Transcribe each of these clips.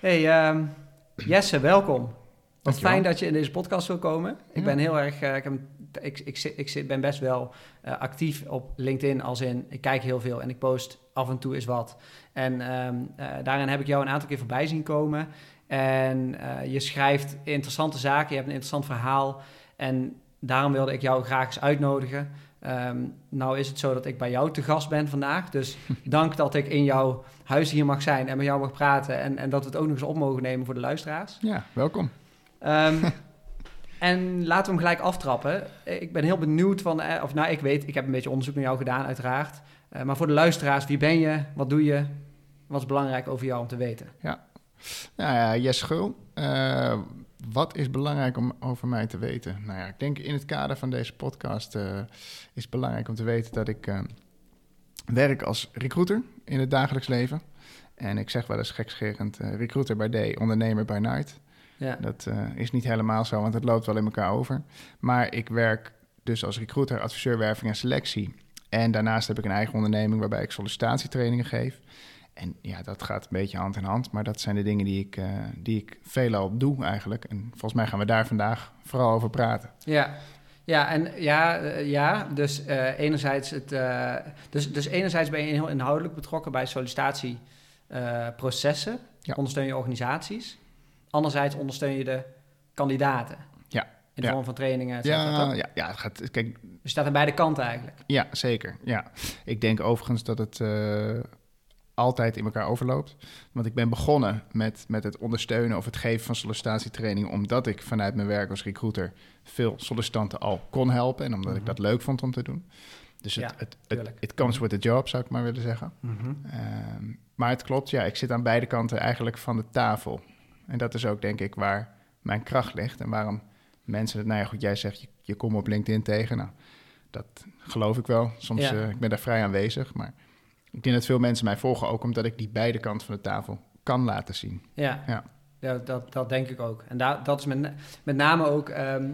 Hey ehm, Jesse, welkom. Wat Dankjewel. fijn dat je in deze podcast wil komen. Ik Ja. ben heel erg, eh, ik, heb, ik, ik, zit, ik ben best wel eh, actief op LinkedIn, als in ik kijk heel veel en ik post af en toe eens wat. En ehm, eh, daarin heb ik jou een aantal keer voorbij zien komen. En je schrijft interessante zaken, je hebt een interessant verhaal. En daarom wilde ik jou graag eens uitnodigen. Ehm, nou is het zo dat ik bij jou te gast ben vandaag. Dus dank dat ik in jouw huis hier mag zijn en met jou mag praten. En, en dat we het ook nog eens op mogen nemen voor de luisteraars. Ja, welkom. Ehm, en laten we hem gelijk aftrappen. Ik ben heel benieuwd van, eh, of nou, ik weet, ik heb een beetje onderzoek naar jou gedaan, uiteraard. Eh, maar voor de luisteraars, wie ben je? Wat doe je? Wat is belangrijk over jou om te weten? Nou ja, Jes Schul. Wat is belangrijk om over mij te weten? Nou ja, ik denk in het kader van deze podcast eh, is het belangrijk om te weten dat ik eh, werk als recruiter in het dagelijks leven. En ik zeg wel eens gekscherend, eh, recruiter by day, ondernemer by night. Ja, Dat is niet helemaal zo, want het loopt wel in elkaar over. Maar ik werk dus als recruiter, adviseur, werving en selectie. En daarnaast heb ik een eigen onderneming waarbij ik sollicitatietrainingen geef. En ja, dat gaat een beetje hand in hand. Maar dat zijn de dingen die ik, eh, die ik veelal doe eigenlijk. En volgens mij gaan we daar vandaag vooral over praten. ja. Ja, en ja, eh, ja dus eh, enerzijds het, dus, dus enerzijds ben je heel inhoudelijk betrokken bij sollicitatieprocessen. Ja. Ondersteun je organisaties. Anderzijds ondersteun je de kandidaten. Ja, In de ja. vorm van trainingen, Ja, ja, ja, het gaat, kijk, Dus je staat aan beide kanten eigenlijk. Ja, zeker. Ja. Ik denk overigens dat het altijd in elkaar overloopt. Want ik ben begonnen met, met het ondersteunen of het geven van sollicitatietraining... omdat ik vanuit mijn werk als recruiter veel sollicitanten al kon helpen... en omdat Mhm. ik dat leuk vond om te doen. Dus het, Ja, het, het, it comes with the job, zou ik maar willen zeggen. Ehm, maar het klopt, ja, ik zit aan beide kanten eigenlijk van de tafel. En dat is ook denk ik waar mijn kracht ligt en waarom mensen het, nou ja goed, jij zegt je, je komt op LinkedIn tegen. Nou, dat geloof ik wel. Soms, Ja. eh, ik ben daar vrij aanwezig, maar ik denk dat veel mensen mij volgen ook omdat ik die beide kanten van de tafel kan laten zien. Ja, Ja. ja. dat, dat denk ik ook. En daar, dat is met, met name ook, ehm,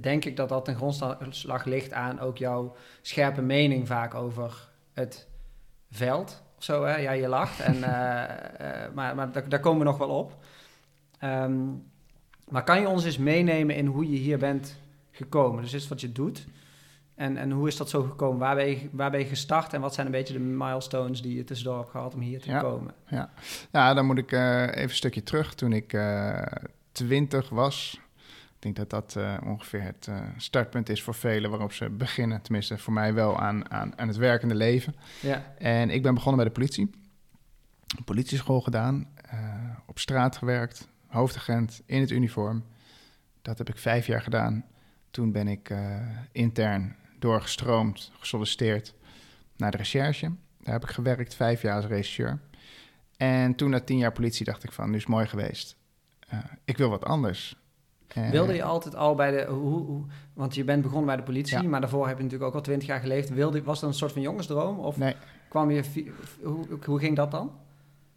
denk ik dat dat ten grondslag ligt aan ook jouw scherpe mening vaak over het veld. Of zo, hè? Ja, je lacht. En, eh, eh, maar maar daar, daar komen we nog wel op. Ehm, maar kan je ons eens meenemen in hoe je hier bent gekomen? Dus is wat je doet. En, en hoe is dat zo gekomen? Waar ben, je, waar ben je gestart? En wat zijn een beetje de milestones die je tussendoor hebt gehad om hier te Ja. komen? Ja, dan moet ik eh, even een stukje terug. Toen ik twintig was, ik denk dat dat eh, ongeveer het eh, startpunt is voor velen waarop ze beginnen. Tenminste, voor mij wel aan, aan, aan het werkende leven. Ja, En ik ben begonnen bij de politie. Politieschool gedaan, eh, op straat gewerkt, hoofdagent in het uniform. Dat heb ik vijf jaar gedaan. Toen ben ik eh, intern doorgestroomd, gesolliciteerd naar de recherche. Daar heb ik gewerkt, vijf jaar als rechercheur. En toen na tien jaar politie dacht ik van, nu is het mooi geweest. Eh, ik wil wat anders. Wilde je altijd al bij de... Hoe, hoe, want je bent begonnen bij de politie, Ja. maar daarvoor heb je natuurlijk ook al twintig jaar geleefd. Wilde, was dat een soort van jongensdroom? Of Nee, kwam je... Hoe, hoe ging dat dan?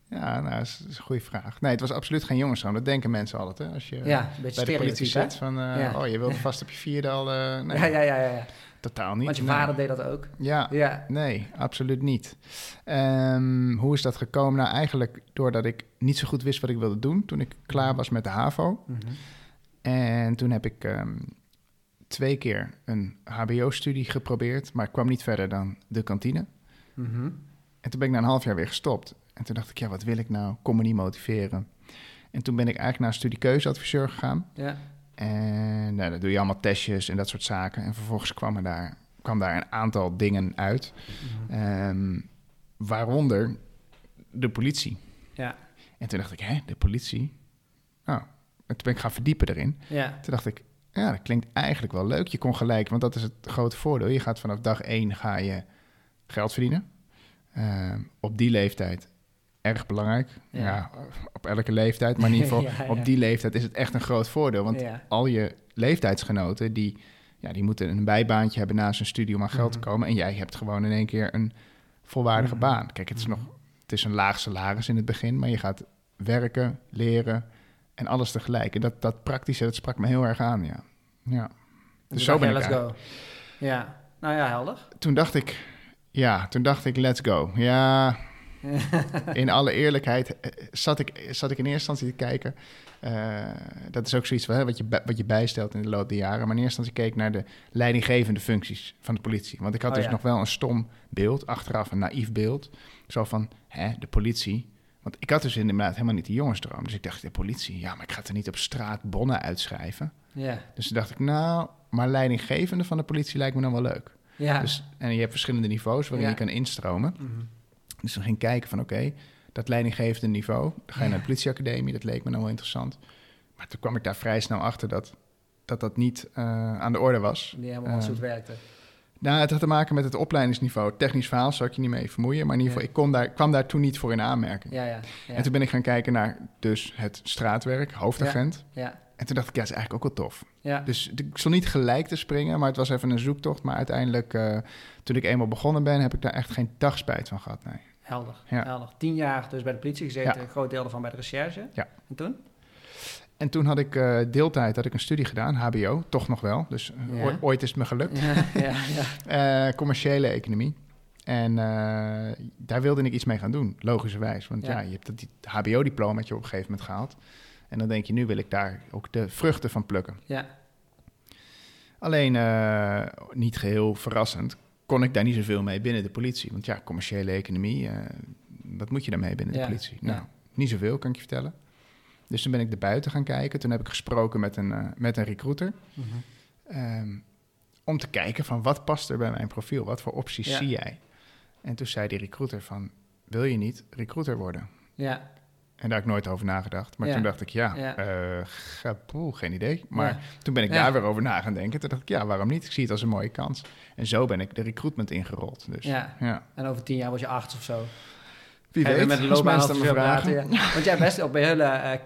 ja, nou, dat is, een goede vraag. Nee, het was absoluut geen jongensdroom. Dat denken mensen altijd, hè. Als je ja, een beetje bij de politie zit van, eh, Ja. oh, je wilde vast op je vierde al... eh, nee, Ja, ja, ja, ja, ja. Totaal niet. Want je Nee. vader deed dat ook. Ja, Ja. nee, absoluut niet. Ehm, hoe is dat gekomen? Nou, eigenlijk doordat ik niet zo goed wist wat ik wilde doen toen ik klaar was met de HAVO. Mhm. En toen heb ik ehm, twee keer een HBO-studie geprobeerd, maar ik kwam niet verder dan de kantine. Mhm. En toen ben ik na een half jaar weer gestopt. En toen dacht ik, ja, wat wil ik nou? Kon me niet motiveren. En toen ben ik eigenlijk naar een studiekeuzeadviseur gegaan. Ja. En nou, dan doe je allemaal testjes en dat soort zaken. En vervolgens kwam, er daar, kwam daar een aantal dingen uit. Mhm. Ehm, waaronder de politie. Ja. En toen dacht ik, hè, de politie? Oh. En toen ben ik gaan verdiepen erin. Ja. Toen dacht ik, ja, dat klinkt eigenlijk wel leuk. Je kon gelijk, want dat is het grote voordeel. Je gaat vanaf dag één ga je geld verdienen. Ehm, op die leeftijd erg belangrijk. Ja. Ja. op elke leeftijd. Maar in ieder geval, Ja, op die leeftijd is het echt een groot voordeel. Want ja. al je leeftijdsgenoten, die, ja, die moeten een bijbaantje hebben naast hun studie om aan geld te Mhm. komen. En jij hebt gewoon in één keer een volwaardige Mhm. baan. Kijk, het is nog het is een laag salaris in het begin, maar je gaat werken, leren en alles tegelijk. En dat, dat praktische, dat sprak me heel erg aan, ja. ja. Dus zo ben je, ik let's eigenlijk- go. Ja. Nou ja, helder. Toen dacht ik, ja, toen dacht ik, let's go. Ja, in alle eerlijkheid eh, zat ik, zat ik in eerste instantie te kijken. eh, dat is ook zoiets hè, wat, je, wat je bijstelt in de loop der jaren. Maar in eerste instantie keek ik naar de leidinggevende functies van de politie. Want ik had Oh, dus ja. nog wel een stom beeld, achteraf een naïef beeld. Zo van, hè, de politie. Want ik had dus inderdaad helemaal niet die jongensdroom. Dus ik dacht, de politie, ja, maar ik ga er niet op straat bonnen uitschrijven. Ja, Dus toen dacht ik, nou, maar leidinggevende van de politie lijkt me dan wel leuk. ja. Dus, en je hebt verschillende niveaus waarin Ja. je kan instromen. Mhm. Dus dan ging ik kijken van oké, dat leidinggevende niveau, dan ga je naar de politieacademie, dat leek me nou wel interessant. Maar toen kwam ik daar vrij snel achter dat dat, dat niet eh, aan de orde was. Die helemaal als Eh, het werkte. Nou, het had te maken met het opleidingsniveau. Technisch verhaal zou ik je niet mee vermoeien, maar in ieder geval, Ja. ik kon daar, kwam daar toen niet voor in aanmerking. Ja, ja. En toen ben ik gaan kijken naar dus het straatwerk, hoofdagent. ja, En toen dacht ik, ja, dat is eigenlijk ook wel tof. Dus ik stond niet gelijk te springen, maar het was even een zoektocht. Maar uiteindelijk, eh, toen ik eenmaal begonnen ben, heb ik daar echt geen dag spijt van gehad. Nee. Helder, Ja. helder. Tien jaar dus bij de politie gezeten, Ja. een groot deel ervan bij de recherche. Ja. En toen? En toen had ik eh, deeltijd had ik een studie gedaan, HBO, toch nog wel. Dus eh, Ja. ooit- is het me gelukt. Ja, ja, ja. Eh, commerciële economie. En daar wilde ik iets mee gaan doen, logischerwijs. Want ja, je hebt dat die HBO-diploma op een gegeven moment gehaald. En dan denk je, nu wil ik daar ook de vruchten van plukken. ja. Alleen, niet geheel verrassend, kon ik daar niet zoveel mee binnen de politie. Want ja, commerciële economie, eh, wat moet je daarmee binnen Ja, de politie? ja. Nou, niet zoveel, kan ik je vertellen. Dus toen ben ik er buiten gaan kijken. Toen heb ik gesproken met een, eh, met een recruiter. Mhm. Ehm, om te kijken van wat past er bij mijn profiel? Wat voor opties Ja. zie jij? En toen zei die recruiter van, wil je niet recruiter worden? Ja, En daar heb ik nooit over nagedacht. Maar Ja. toen dacht ik, ja, Ja. poeh, geen idee. Maar ja. toen ben ik daar weer over na gaan denken. Toen dacht ik, ja, waarom niet? Ik zie het als een mooie kans. En zo ben ik de recruitment ingerold. Dus ja. En over tien jaar was je arts of zo. wie Ga je weet, met de als mensen loopbaan dan me vragen. praten. Want jij hebt best op hele,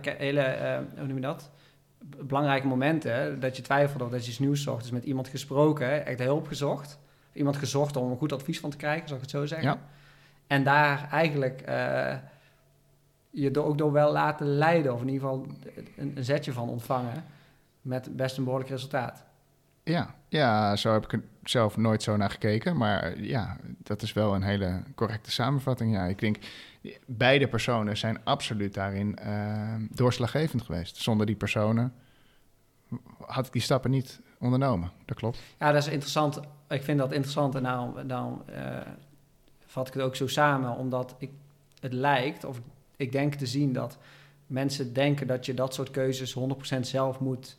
ke- hele hoe noem je dat? Belangrijke momenten dat je twijfelde of dat je iets nieuws zocht. Dus met iemand gesproken, echt hulp gezocht. Iemand gezocht om een goed advies van te krijgen, zal ik het zo zeggen. Ja. En daar eigenlijk je ook door wel laten leiden, of in ieder geval een, een zetje van ontvangen. Met best een behoorlijk resultaat. Ja, ja, zo heb ik er zelf nooit zo naar gekeken. Maar ja, dat is wel een hele correcte samenvatting. Ja, ik denk, beide personen zijn absoluut daarin eh, doorslaggevend geweest. Zonder die personen had ik die stappen niet ondernomen. Dat klopt. Ja, dat is interessant. Ik vind dat interessant en daarom, daarom eh, vat ik het ook zo samen. Omdat ik, het lijkt, of ik denk te zien dat mensen denken dat je dat soort keuzes 100% zelf moet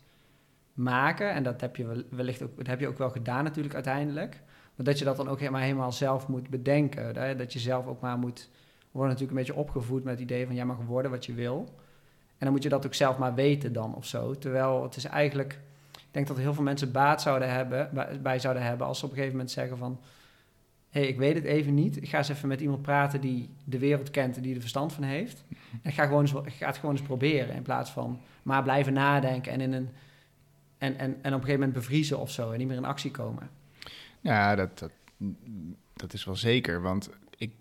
maken. En dat heb je wel- wellicht ook, dat heb je ook wel gedaan natuurlijk uiteindelijk. Maar dat je dat dan ook helemaal, helemaal zelf moet bedenken. Hè? Dat je zelf ook maar moet... Worden natuurlijk een beetje opgevoed met het idee van... jij mag worden wat je wil. En dan moet je dat ook zelf maar weten dan of zo. Terwijl het is eigenlijk... Ik denk dat heel veel mensen baat zouden hebben, bij zouden hebben... als ze op een gegeven moment zeggen van... hey, ik weet het even niet. Ik ga eens even met iemand praten die de wereld kent... en die er verstand van heeft. En ik ga, gewoon eens, ik ga het gewoon eens proberen... in plaats van maar blijven nadenken... en, in een, en, en, en op een gegeven moment bevriezen of zo... en niet meer in actie komen. Ja, dat, dat, dat is wel zeker. Want ik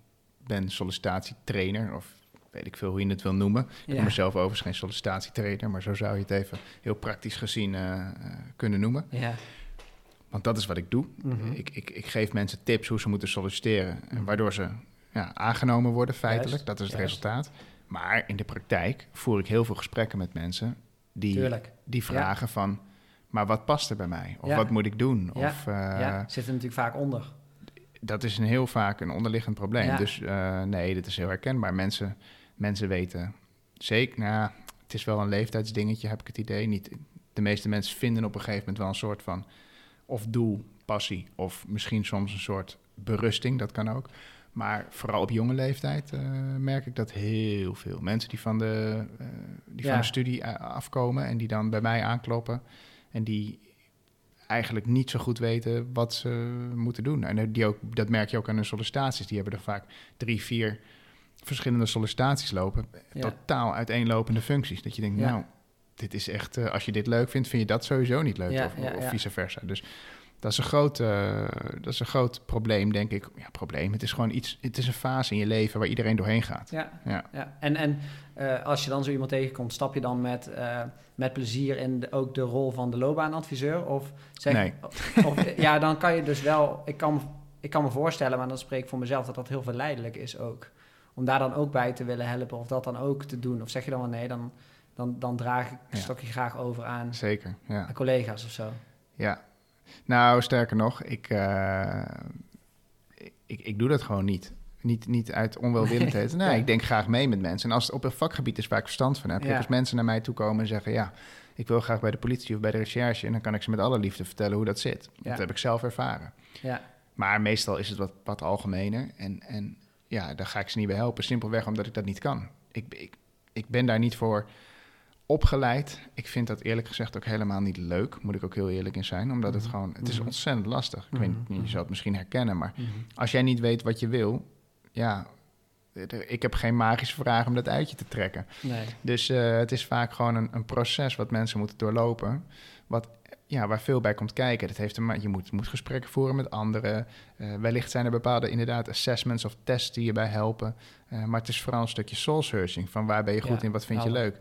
ben sollicitatietrainer, of weet ik veel hoe je het wil noemen. Ik Ja. noem mezelf overigens geen sollicitatietrainer, maar zo zou je het even heel praktisch gezien eh, eh, kunnen noemen. Ja. Want dat is wat ik doe. Mhm. Ik, ik, ik geef mensen tips hoe ze moeten solliciteren. En Mhm. waardoor ze ja, aangenomen worden, feitelijk. Juist, dat is het juist. resultaat. Maar in de praktijk voer ik heel veel gesprekken met mensen die, Tuurlijk. die vragen van... maar wat past er bij mij? Of Ja. wat moet ik doen? Ja, Of, eh, ja, zit er natuurlijk vaak onder. Dat is een heel vaak een onderliggend probleem. Dus eh, nee, dat is heel herkenbaar. Mensen, mensen weten zeker... Nou, het is wel een leeftijdsdingetje, heb ik het idee. Niet, de meeste mensen vinden op een gegeven moment wel een soort van... of doel, passie, of misschien soms een soort berusting. Dat kan ook. Maar vooral op jonge leeftijd eh, merk ik dat heel veel mensen die van de, eh, die Ja. van de studie eh, afkomen... en die dan bij mij aankloppen... en die eigenlijk niet zo goed weten wat ze moeten doen. En die ook, dat merk je ook aan hun sollicitaties. Die hebben er vaak drie, vier verschillende sollicitaties lopen. Ja. Totaal uiteenlopende functies. Dat je denkt, Ja. nou, dit is echt... eh, als je dit leuk vindt, vind je dat sowieso niet leuk. Ja, of, ja, of vice versa. Dus dat is, een groot, eh, dat is een groot probleem, denk ik. Ja, probleem. Het is gewoon iets... Het is een fase in je leven waar iedereen doorheen gaat. Ja, Ja. ja. En, en eh, als je dan zo iemand tegenkomt, stap je dan met, met plezier in de- ook de rol van de loopbaanadviseur? Of zeg, Nee. Of, ja, dan kan je dus wel... Ik kan, ik kan me voorstellen, maar dan spreek ik voor mezelf... dat dat heel verleidelijk is ook. om daar dan ook bij te willen helpen of dat dan ook te doen? Of zeg je dan wel nee, dan, dan, dan draag ik een Ja. stokje graag over aan, Zeker, ja. aan collega's of zo? Ja, nou sterker nog, ik, eh, ik, ik doe dat gewoon niet. Niet, niet uit onwelwillendheid. Nee, ik denk graag mee met mensen. En als het op een vakgebied is waar ik verstand van heb. Ja. als mensen naar mij toe komen en zeggen... ja, ik wil graag bij de politie of bij de recherche... en dan kan ik ze met alle liefde vertellen hoe dat zit. Ja. Dat heb ik zelf ervaren. Ja, Maar meestal is het wat, wat algemener. En, en ja, daar ga ik ze niet bij helpen. Simpelweg omdat ik dat niet kan. Ik, ik, ik ben daar niet voor opgeleid. Ik vind dat eerlijk gezegd ook helemaal niet leuk. Moet ik ook heel eerlijk in zijn. Omdat het Mhm. gewoon... Het is Mhm. ontzettend lastig. Ik weet Mhm. niet, je zal het misschien herkennen. Maar Mhm. als jij niet weet wat je wil... Ja, ik heb geen magische vraag om dat uitje te trekken. nee. Dus eh, het is vaak gewoon een, een proces wat mensen moeten doorlopen. Wat, ja, waar veel bij komt kijken. Dat heeft ma- je moet, moet gesprekken voeren met anderen. Eh, wellicht zijn er bepaalde inderdaad assessments of tests die je bij helpen. Eh, maar het is vooral een stukje soul searching. Van waar ben je goed Ja, in, wat vind je leuk.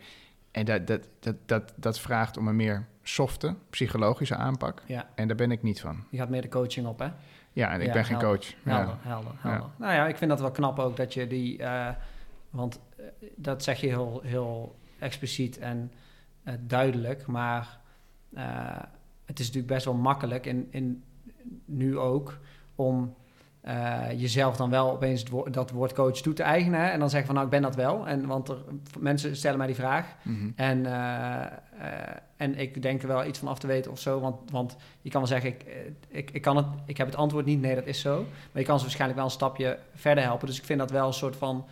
En dat, dat, dat, dat, dat vraagt om een meer softe, psychologische aanpak. Ja, En daar ben ik niet van. je gaat meer de coaching op, hè? Ja, en ik Ja, ben geen helder. coach. Helder, Ja. helder, helder. Nou ja, ik vind dat wel knap ook dat je die... eh, want eh, dat zeg je heel, heel expliciet en eh, duidelijk. Maar het is natuurlijk best wel makkelijk, in, in, nu ook, om eh, jezelf dan wel opeens het woord- dat woord coach toe te eigenen. hè, En dan zeggen van, nou, ik ben dat wel. En, want er, mensen stellen mij die vraag. Mhm. En, eh, eh, en ik denk er wel iets van af te weten of zo. Want, want je kan wel zeggen, ik, ik, ik, kan het, ik heb het antwoord niet. Nee, dat is zo. Maar je kan ze waarschijnlijk wel een stapje verder helpen. Dus ik vind dat wel een soort van...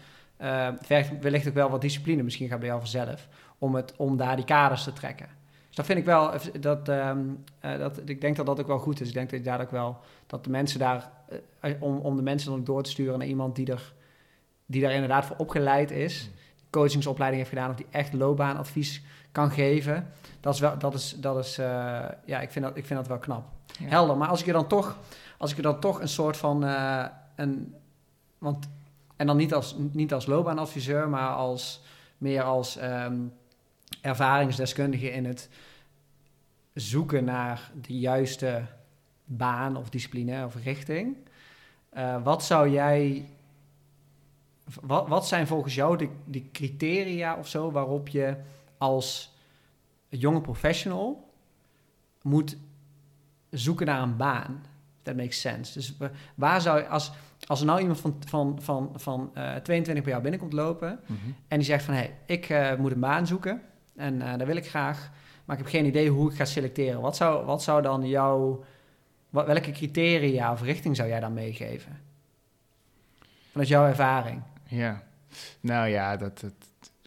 vergt wellicht ook wel wat discipline. Misschien gaat bij jou vanzelf. Om, het, om daar die kaders te trekken. Dus dat vind ik wel... Dat, ehm, eh, dat, ik denk dat dat ook wel goed is. Ik denk dat je daar ook wel... Dat de mensen daar... eh, om, om de mensen dan ook door te sturen naar iemand die er... Die daar inderdaad voor opgeleid is. Coachingsopleiding heeft gedaan. Of die echt loopbaanadvies kan geven. Dat is wel, dat is, dat is, eh, ja, ik vind dat, ik vind dat wel knap. Ja. Helder, maar als ik je dan toch, als ik je dan toch een soort van, eh, een, want, en dan niet als, niet als loopbaanadviseur, maar als, meer als ehm, ervaringsdeskundige in het zoeken naar de juiste baan of discipline of richting. Eh, wat zou jij, wat, wat zijn volgens jou de, de criteria of zo waarop je als jonge professional moet zoeken naar een baan? Dat makes sense. Dus wa- waar zou je, als, als er nou iemand van, van, van, van eh 22 bij jou binnenkomt lopen Mhm. en die zegt van hé, hey, ik eh, moet een baan zoeken en eh daar wil ik graag, maar ik heb geen idee hoe ik ga selecteren. Wat zou, wat zou dan jouw, wat, welke criteria of richting zou jij dan meegeven? Vanuit jouw ervaring. Ja, nou ja, dat, dat,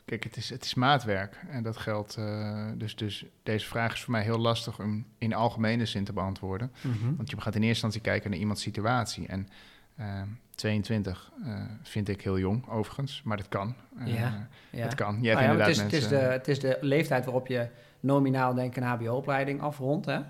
kijk, het is, het is maatwerk. En dat geldt, eh, dus, dus deze vraag is voor mij heel lastig om in algemene zin te beantwoorden. Want je gaat in eerste instantie kijken naar iemands situatie. En eh, 22 eh, vind ik heel jong, overigens, maar dat kan. Eh, Ja, Ja. Het kan. Je Nou hebt ja, maar inderdaad het, is, het, is de, het is de leeftijd waarop je nominaal denk ik een hbo-opleiding afrondt. Hè?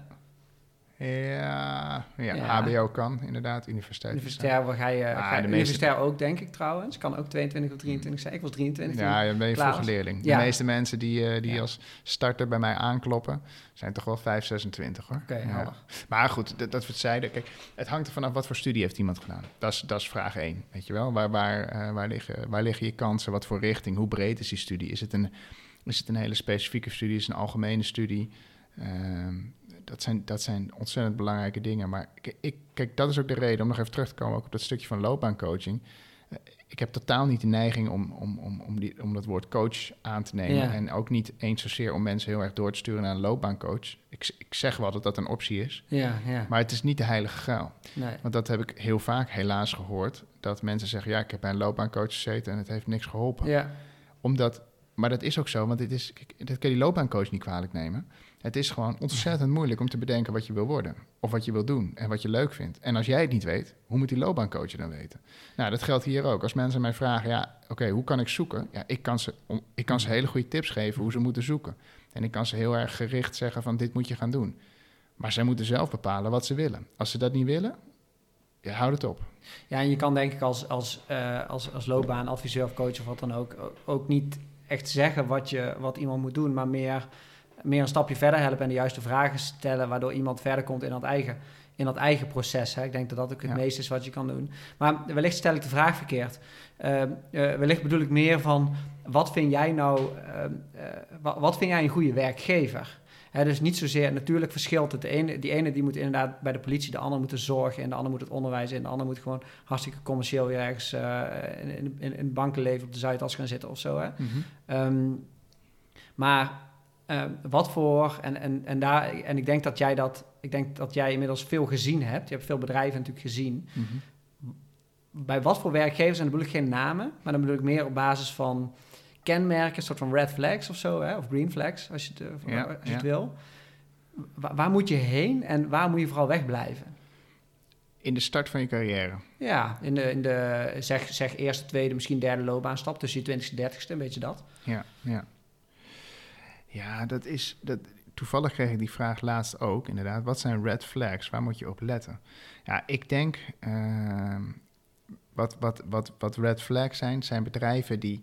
Ja, ja, Ja. HBO kan, inderdaad. Universiteit. Universitair, waar ga je, Maar ga meeste- universitair ook denk ik trouwens. Kan ook 22 of 23 zijn. Ik was 23. Ja, dan ben je was. leerling. Ja. De meeste mensen die, eh, die Ja. als starter bij mij aankloppen, zijn toch wel 5, 26 hoor. Oké, helder. Maar goed, dat, dat we het zeiden. Kijk, het hangt er vanaf wat voor studie heeft iemand gedaan. Dat is, dat is vraag één. Weet je wel? Waar, waar, eh, waar, liggen, waar liggen je kansen? Wat voor richting? Hoe breed is die studie? Is het een, is het een hele specifieke studie? Is het een algemene studie? Ehm, dat, zijn, dat zijn ontzettend belangrijke dingen. Maar ik, ik, kijk, dat is ook de reden om nog even terug te komen ook op dat stukje van loopbaancoaching. Eh, ik heb totaal niet de neiging om, om, om, om, die, om dat woord coach aan te nemen. Ja. En ook niet eens zozeer om mensen heel erg door te sturen naar een loopbaancoach. Ik, ik zeg wel dat dat een optie is. Ja, ja. Maar het is niet de heilige graal. Nee. Want dat heb ik heel vaak helaas gehoord. Dat mensen zeggen, ja, ik heb bij een loopbaancoach gezeten en het heeft niks geholpen. Ja, Omdat, maar dat is ook zo, want dit is, dat kan die loopbaancoach niet kwalijk nemen. Het is gewoon ontzettend moeilijk om te bedenken wat je wil worden. Of wat je wil doen en wat je leuk vindt. En als jij het niet weet, hoe moet die loopbaancoach dan weten? Nou, dat geldt hier ook. Als mensen mij vragen, ja, oké, hoe kan ik zoeken? Ja, ik kan, ze, ik kan ze hele goede tips geven hoe ze moeten zoeken. En ik kan ze heel erg gericht zeggen van, dit moet je gaan doen. Maar zij moeten zelf bepalen wat ze willen. Als ze dat niet willen, ja, houd het op. Ja, en je kan denk ik als, als, eh, als, als loopbaanadviseur of coach of wat dan ook, ook niet echt zeggen wat, je, wat iemand moet doen, maar meer, meer een stapje verder helpen en de juiste vragen stellen, waardoor iemand verder komt in dat eigen, in dat eigen proces. Hè. Ik denk dat dat ook het Ja. meeste is wat je kan doen. Maar wellicht stel ik de vraag verkeerd. Eh, eh, wellicht bedoel ik meer van, wat vind jij nou, eh, eh, wat, wat vind jij een goede werkgever? Hè, dus niet zozeer, natuurlijk verschilt het. De ene, die ene die moet inderdaad bij de politie, de ander moet de zorg in, de ander moet het onderwijs in, de ander moet gewoon hartstikke commercieel weer ergens eh, in, in, in het bankenleven op de Zuidas gaan zitten of zo. Hè? Mhm. Ehm, maar ehm, wat voor, en, en, en, daar, en ik denk dat jij dat, ik denk dat jij inmiddels veel gezien hebt. Je hebt veel bedrijven natuurlijk gezien. Mhm. Bij wat voor werkgevers, en dan bedoel ik geen namen, maar dan bedoel ik meer op basis van kenmerken, een soort van red flags of zo, hè? of green flags, als je het, eh, Ja, als je ja. het wil. Wa- waar moet je heen en waar moet je vooral wegblijven? In de start van je carrière. Ja, in de, in de zeg, zeg eerste, tweede, misschien derde loopbaanstap, tussen je twintigste en dertigste, een beetje dat. Ja, ja. Ja, dat is. Dat, toevallig kreeg ik die vraag laatst ook, inderdaad. Wat zijn red flags? Waar moet je op letten? Ja, ik denk. ehm, wat, wat, wat, wat red flags zijn, zijn bedrijven die.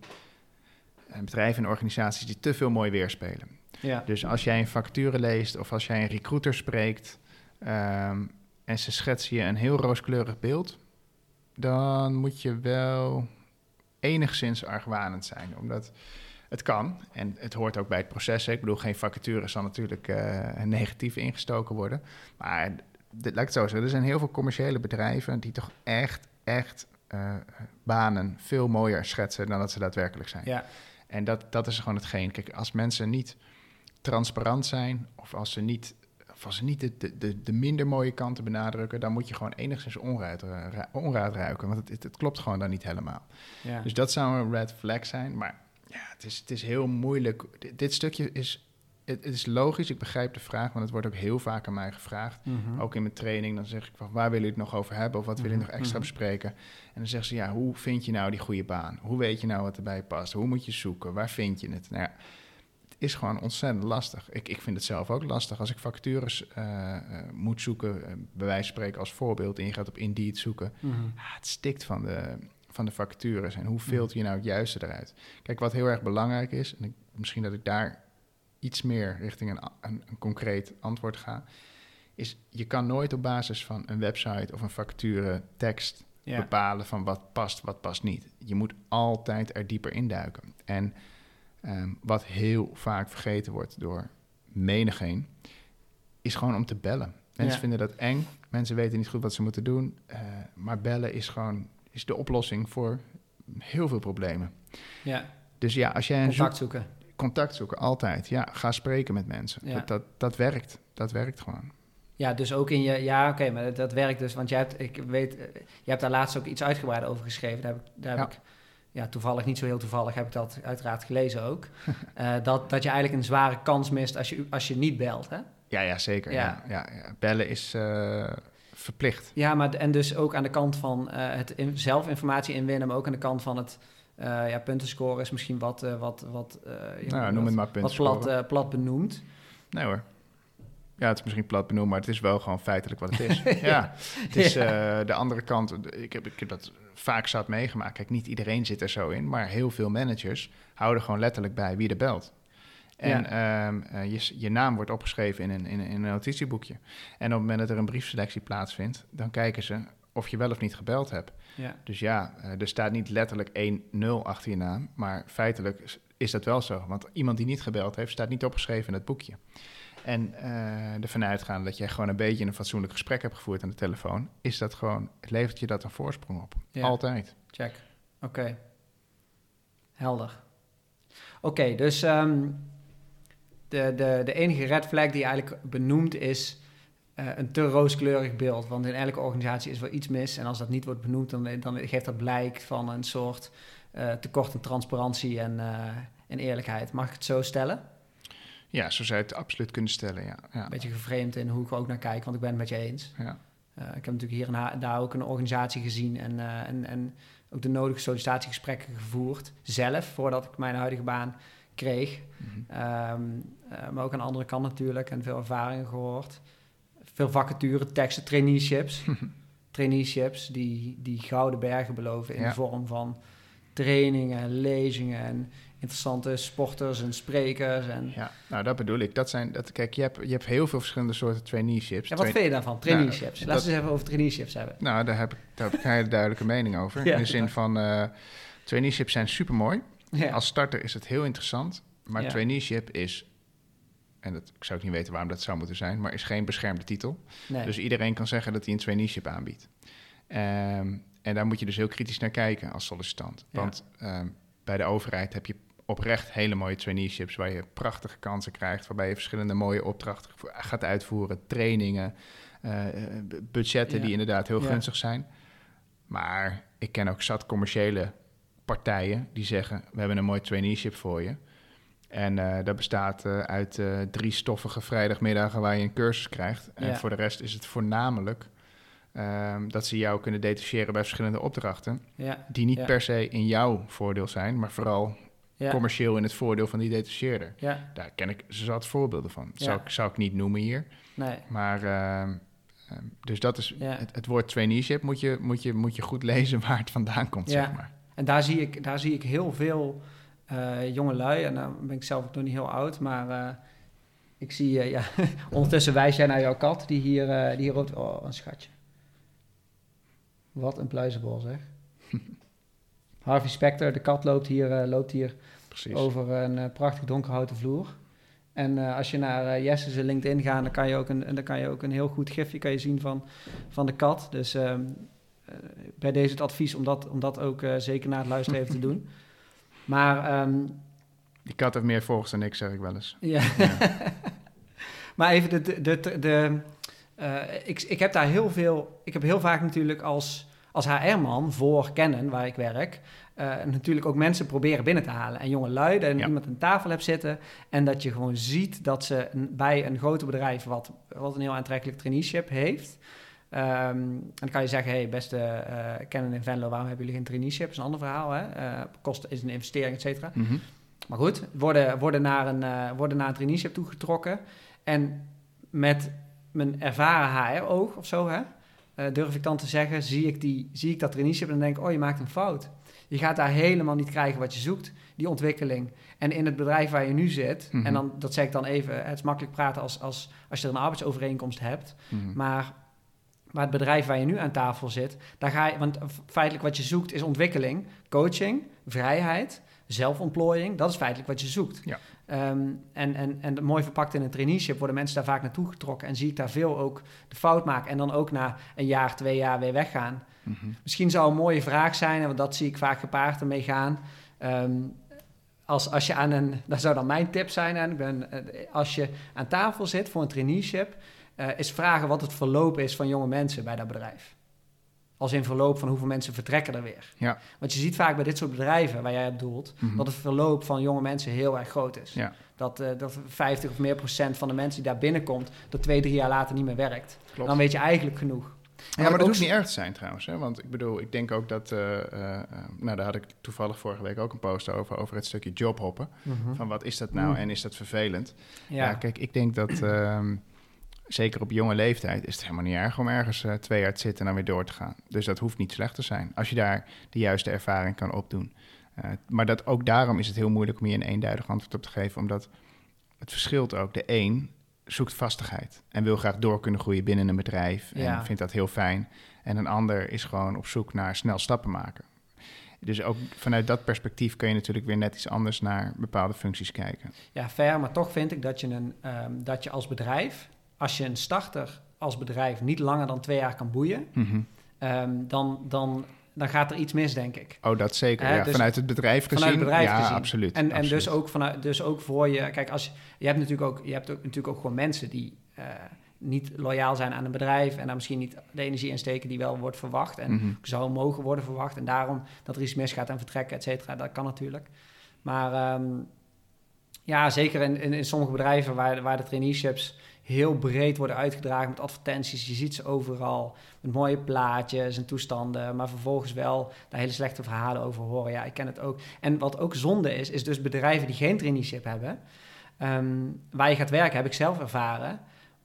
eh, bedrijven en organisaties die te veel mooi weerspelen. Ja, Dus als jij een vacature leest of als jij een recruiter spreekt ehm, en ze schetsen je een heel rooskleurig beeld, dan moet je wel enigszins argwanend zijn. Omdat het kan en het hoort ook bij het proces. hè. Ik bedoel, geen vacature zal natuurlijk eh, negatief ingestoken worden. Maar dit, laat ik het zo zeggen, er zijn heel veel commerciële bedrijven die toch echt, echt eh, banen veel mooier schetsen dan dat ze daadwerkelijk zijn. ja, En dat, dat is gewoon hetgeen. Kijk, als mensen niet transparant zijn of als ze niet, of als ze niet de, de, de, de minder mooie kanten benadrukken, dan moet je gewoon enigszins onraad, eh, onraad ruiken. Want het, het, het klopt gewoon dan niet helemaal. ja. Dus dat zou een red flag zijn. Maar ja, het is, het is heel moeilijk. Dit, dit stukje is, het, het is logisch. Ik begrijp de vraag, want het wordt ook heel vaak aan mij gevraagd. Mhm. Ook in mijn training, dan zeg ik van waar willen jullie het nog over hebben of wat willen jullie Mhm, nog extra mhm. bespreken? En dan zeggen ze ja, hoe vind je nou die goede baan? Hoe weet je nou wat erbij past? Hoe moet je zoeken? Waar vind je het? Nou ja, het is gewoon ontzettend lastig. Ik, ik vind het zelf ook lastig als ik vacatures eh, eh, moet zoeken, eh, bij wijze van spreken als voorbeeld, en je gaat op Indeed zoeken. Ja, het stikt van de, van de vacatures en hoe filter je nou het juiste eruit? Kijk, wat heel erg belangrijk is, en ik, misschien dat ik daar iets meer richting een, een, een concreet antwoord ga, is je kan nooit op basis van een website of een vacature tekst Ja. bepalen van wat past, wat past niet. Je moet altijd er dieper induiken. En ehm, wat heel vaak vergeten wordt door menigeen, is gewoon om te bellen. Mensen Ja. vinden dat eng. Mensen weten niet goed wat ze moeten doen. eh, maar bellen is gewoon is de oplossing voor heel veel problemen. ja. Dus ja, als jij een Contact zoek- zoeken. contact zoeken, altijd. Ja, ga spreken met mensen. Ja. Dat, dat, dat werkt. Dat werkt gewoon. Ja, dus ook in je... Ja, oké, maar dat, werkt dus. Want jij hebt, ik weet, eh, je hebt daar laatst ook iets uitgebreider over geschreven. Daar heb ik, daar heb Ja. ik ja, toevallig, niet zo heel toevallig, heb ik dat uiteraard gelezen ook. Eh, dat, dat je eigenlijk een zware kans mist als je, als je niet belt, hè? Ja, ja zeker. Ja. Ja. Ja, ja, Bellen is eh, verplicht. Ja, maar en dus ook aan de kant van eh, het in, zelf informatie inwinnen, maar ook aan de kant van het eh ja, puntenscoren is misschien wat, eh, wat, wat, Nou, noem het maar punten. plat, plat benoemd. Nee hoor. Ja, het is misschien plat benoemd, maar het is wel gewoon feitelijk wat het is. ja, het is de andere kant. Ik heb, ik heb dat vaak zat meegemaakt. Kijk, niet iedereen zit er zo in, maar heel veel managers houden gewoon letterlijk bij wie er belt. En ehm, eh, je, je naam wordt opgeschreven in een, in, een, in een notitieboekje. En op het moment dat er een briefselectie plaatsvindt, dan kijken ze of je wel of niet gebeld hebt. Ja. Dus ja, eh, er staat niet letterlijk 1-0 achter je naam, maar feitelijk is- dat wel zo. Want iemand die niet gebeld heeft, staat niet opgeschreven in het boekje. En eh ervan uitgaan dat jij gewoon een beetje een fatsoenlijk gesprek hebt gevoerd aan de telefoon, is dat gewoon, het levert je dat een voorsprong op. Ja. Altijd. Check. Oké. Helder. Oké, dus ehm, de, de, de enige red flag die eigenlijk benoemt is eh, een te rooskleurig beeld. Want in elke organisatie is wel iets mis. En als dat niet wordt benoemd, dan, dan geeft dat blijk van een soort eh, tekort aan transparantie en, eh, en eerlijkheid. Mag ik het zo stellen? Ja, zo zou je het absoluut kunnen stellen, ja. ja. Een beetje gevreemd in hoe ik er ook naar kijk, want ik ben het met je eens. ja. Ik heb natuurlijk hier en daar ook een organisatie gezien en, en, en ook de nodige sollicitatiegesprekken gevoerd. Zelf, voordat ik mijn huidige baan kreeg. Mhm. Ehm, eh, maar ook aan de andere kant natuurlijk en veel ervaringen gehoord. Veel vacature, teksten, traineeships. traineeships die, die gouden bergen beloven in Ja. de vorm van trainingen, lezingen en interessante sporters en sprekers. En... Ja, nou dat bedoel ik. Dat zijn, dat, kijk, je hebt, je hebt heel veel verschillende soorten traineeships. Ja, wat vind je daarvan, traineeships? Nou, Laten we dat- eens even over traineeships hebben. Nou, daar heb ik, daar heb ik een hele duidelijke mening over. Ja, in de zin van, eh traineeships zijn super mooi. Ja. Als starter is het heel interessant. Maar Ja. traineeship is, en dat, ik zou ook niet weten waarom dat zou moeten zijn, maar is geen beschermde titel. nee. Dus iedereen kan zeggen dat hij een traineeship aanbiedt. Ehm, en daar moet je dus heel kritisch naar kijken als sollicitant. Want ehm, bij de overheid heb je oprecht hele mooie traineeships... waar je prachtige kansen krijgt... waarbij je verschillende mooie opdrachten gaat uitvoeren... trainingen, eh, eh, budgetten Ja. die inderdaad heel Ja. gunstig zijn. Maar ik ken ook zat commerciële partijen die zeggen... we hebben een mooi traineeship voor je... En eh, dat bestaat eh, uit eh, drie stoffige vrijdagmiddagen waar je een cursus krijgt. En Ja. voor de rest is het voornamelijk ehm, dat ze jou kunnen detacheren bij verschillende opdrachten. ja. Die niet Ja. per se in jouw voordeel zijn, maar vooral commercieel in het voordeel van die detacheerder. Daar ken ik zat voorbeelden van. Zou, ik, zou ik niet noemen hier. nee. Maar ehm, ehm, dus dat is het, het woord traineeship moet je, moet, je, moet je goed lezen waar het vandaan komt, zeg maar. En daar zie ik, daar zie ik heel veel eh jonge lui. En dan ben ik zelf ook nog niet heel oud, maar eh, ik zie, eh, ja, ondertussen wijs jij naar jouw kat, die hier, die hier roopt. Oh, een schatje. Wat een pluizenbol, zeg. Harvey Specter, de kat, loopt hier, loopt hier Precies. over een prachtig donkerhouten vloer. En als je naar eh Jesse's LinkedIn gaat, dan kan je ook een, dan kan je ook een heel goed gifje kan je zien van, van de kat. Dus ehm, eh, bij deze het advies om dat, om dat ook eh, zeker na het luisteren even te doen. Maar ehm, Die kat heeft meer volgers dan ik, zeg ik wel eens. ja. maar even de. de, de, de eh, ik, ik heb daar heel veel. Ik heb heel vaak natuurlijk als, als HR-man voor kennen waar ik werk. eh, natuurlijk ook mensen proberen binnen te halen. En jonge lui, dat je Ja. iemand aan tafel hebt zitten. En dat je gewoon ziet dat ze bij een groter bedrijf. wat, wat een heel aantrekkelijk traineeship heeft. Ehm, en dan kan je zeggen: hey, beste eh kennen in Venlo, waarom hebben jullie geen traineeship? Dat is een ander verhaal. Hè? Eh, kosten is een investering, et cetera. Mhm. Maar goed, worden, worden, naar een, eh, worden naar een traineeship toegetrokken. En met mijn ervaren HR-oog of zo, hè, durf ik dan te zeggen, zie ik, die, zie ik dat traineeship en dan denk ik, oh, je maakt een fout. Je gaat daar helemaal niet krijgen wat je zoekt, die ontwikkeling. En in het bedrijf waar je nu zit, Mhm. en dan, dat zeg ik dan even, het is makkelijk praten als, als, als je er een arbeidsovereenkomst hebt. Mhm. Maar, maar het bedrijf waar je nu aan tafel zit, daar ga je, want feitelijk wat je zoekt is ontwikkeling, coaching, vrijheid, zelfontplooiing. Dat is feitelijk wat je zoekt. Ja. Ehm, en, en, en mooi verpakt in een traineeship worden mensen daar vaak naartoe getrokken en zie ik daar veel ook de fout maken en dan ook na een jaar, twee jaar weer weggaan. Mhm. Misschien zou een mooie vraag zijn, want dat zie ik vaak gepaard ermee gaan. Ehm, als, als je aan een, dat zou dan mijn tip zijn, en ik ben, eh, als je aan tafel zit voor een traineeship, eh, is vragen wat het verloop is van jonge mensen bij dat bedrijf. Als in verloop van hoeveel mensen vertrekken er weer. Ja. Want je ziet vaak bij dit soort bedrijven waar jij op doelt, Mhm. dat het verloop van jonge mensen heel erg groot is. Ja. Dat, eh, dat 50 of meer procent van de mensen die daar binnenkomt, dat twee, drie jaar later niet meer werkt. Klopt. Dan weet je eigenlijk genoeg. Ja, maar dat hoeft niet erg te zijn trouwens. Hè? Want ik bedoel, ik denk ook dat... eh, nou, daar had ik toevallig vorige week ook een post over... over het stukje jobhoppen. Van wat is dat nou Mm. en is dat vervelend? Ja, Ja, kijk, ik denk dat... ehm, zeker op jonge leeftijd is het helemaal niet erg... om ergens eh, twee jaar te zitten en dan weer door te gaan. Dus dat hoeft niet slecht te zijn. Als je daar de juiste ervaring kan opdoen. Eh, maar dat, ook daarom is het heel moeilijk om hier een eenduidig antwoord op te geven... omdat het verschilt ook. De een zoekt vastigheid en wil graag door kunnen groeien binnen een bedrijf en Ja. vindt dat heel fijn. En een ander is gewoon op zoek naar snel stappen maken. Dus ook vanuit dat perspectief kun je natuurlijk weer net iets anders naar bepaalde functies kijken. ja, fair, maar toch vind ik dat je, een, ehm, dat je als bedrijf, als je een starter als bedrijf niet langer dan twee jaar kan boeien, Mhm. ehm, dan, dan, dan gaat er iets mis, denk ik. Oh, dat zeker. Hè, ja, dus vanuit het bedrijf gezien. vanuit het bedrijf ja, gezien. absoluut. En, en dus, ook vanuit, dus ook voor je, kijk, als je, je hebt natuurlijk ook, je hebt ook, natuurlijk ook gewoon mensen die eh, niet loyaal zijn aan een bedrijf en daar misschien niet de energie in steken die wel wordt verwacht en Mhm. zou mogen worden verwacht en daarom dat er iets misgaat en vertrekken, et cetera, dat kan natuurlijk. Maar ehm, ja, zeker in, in, in sommige bedrijven waar, waar de traineeships heel breed worden uitgedragen met advertenties. Je ziet ze overal met mooie plaatjes en toestanden, maar vervolgens wel daar hele slechte verhalen over horen. Ja, ik ken het ook. En wat ook zonde is, is dus bedrijven die geen traineeship hebben, ehm, waar je gaat werken, heb ik zelf ervaren.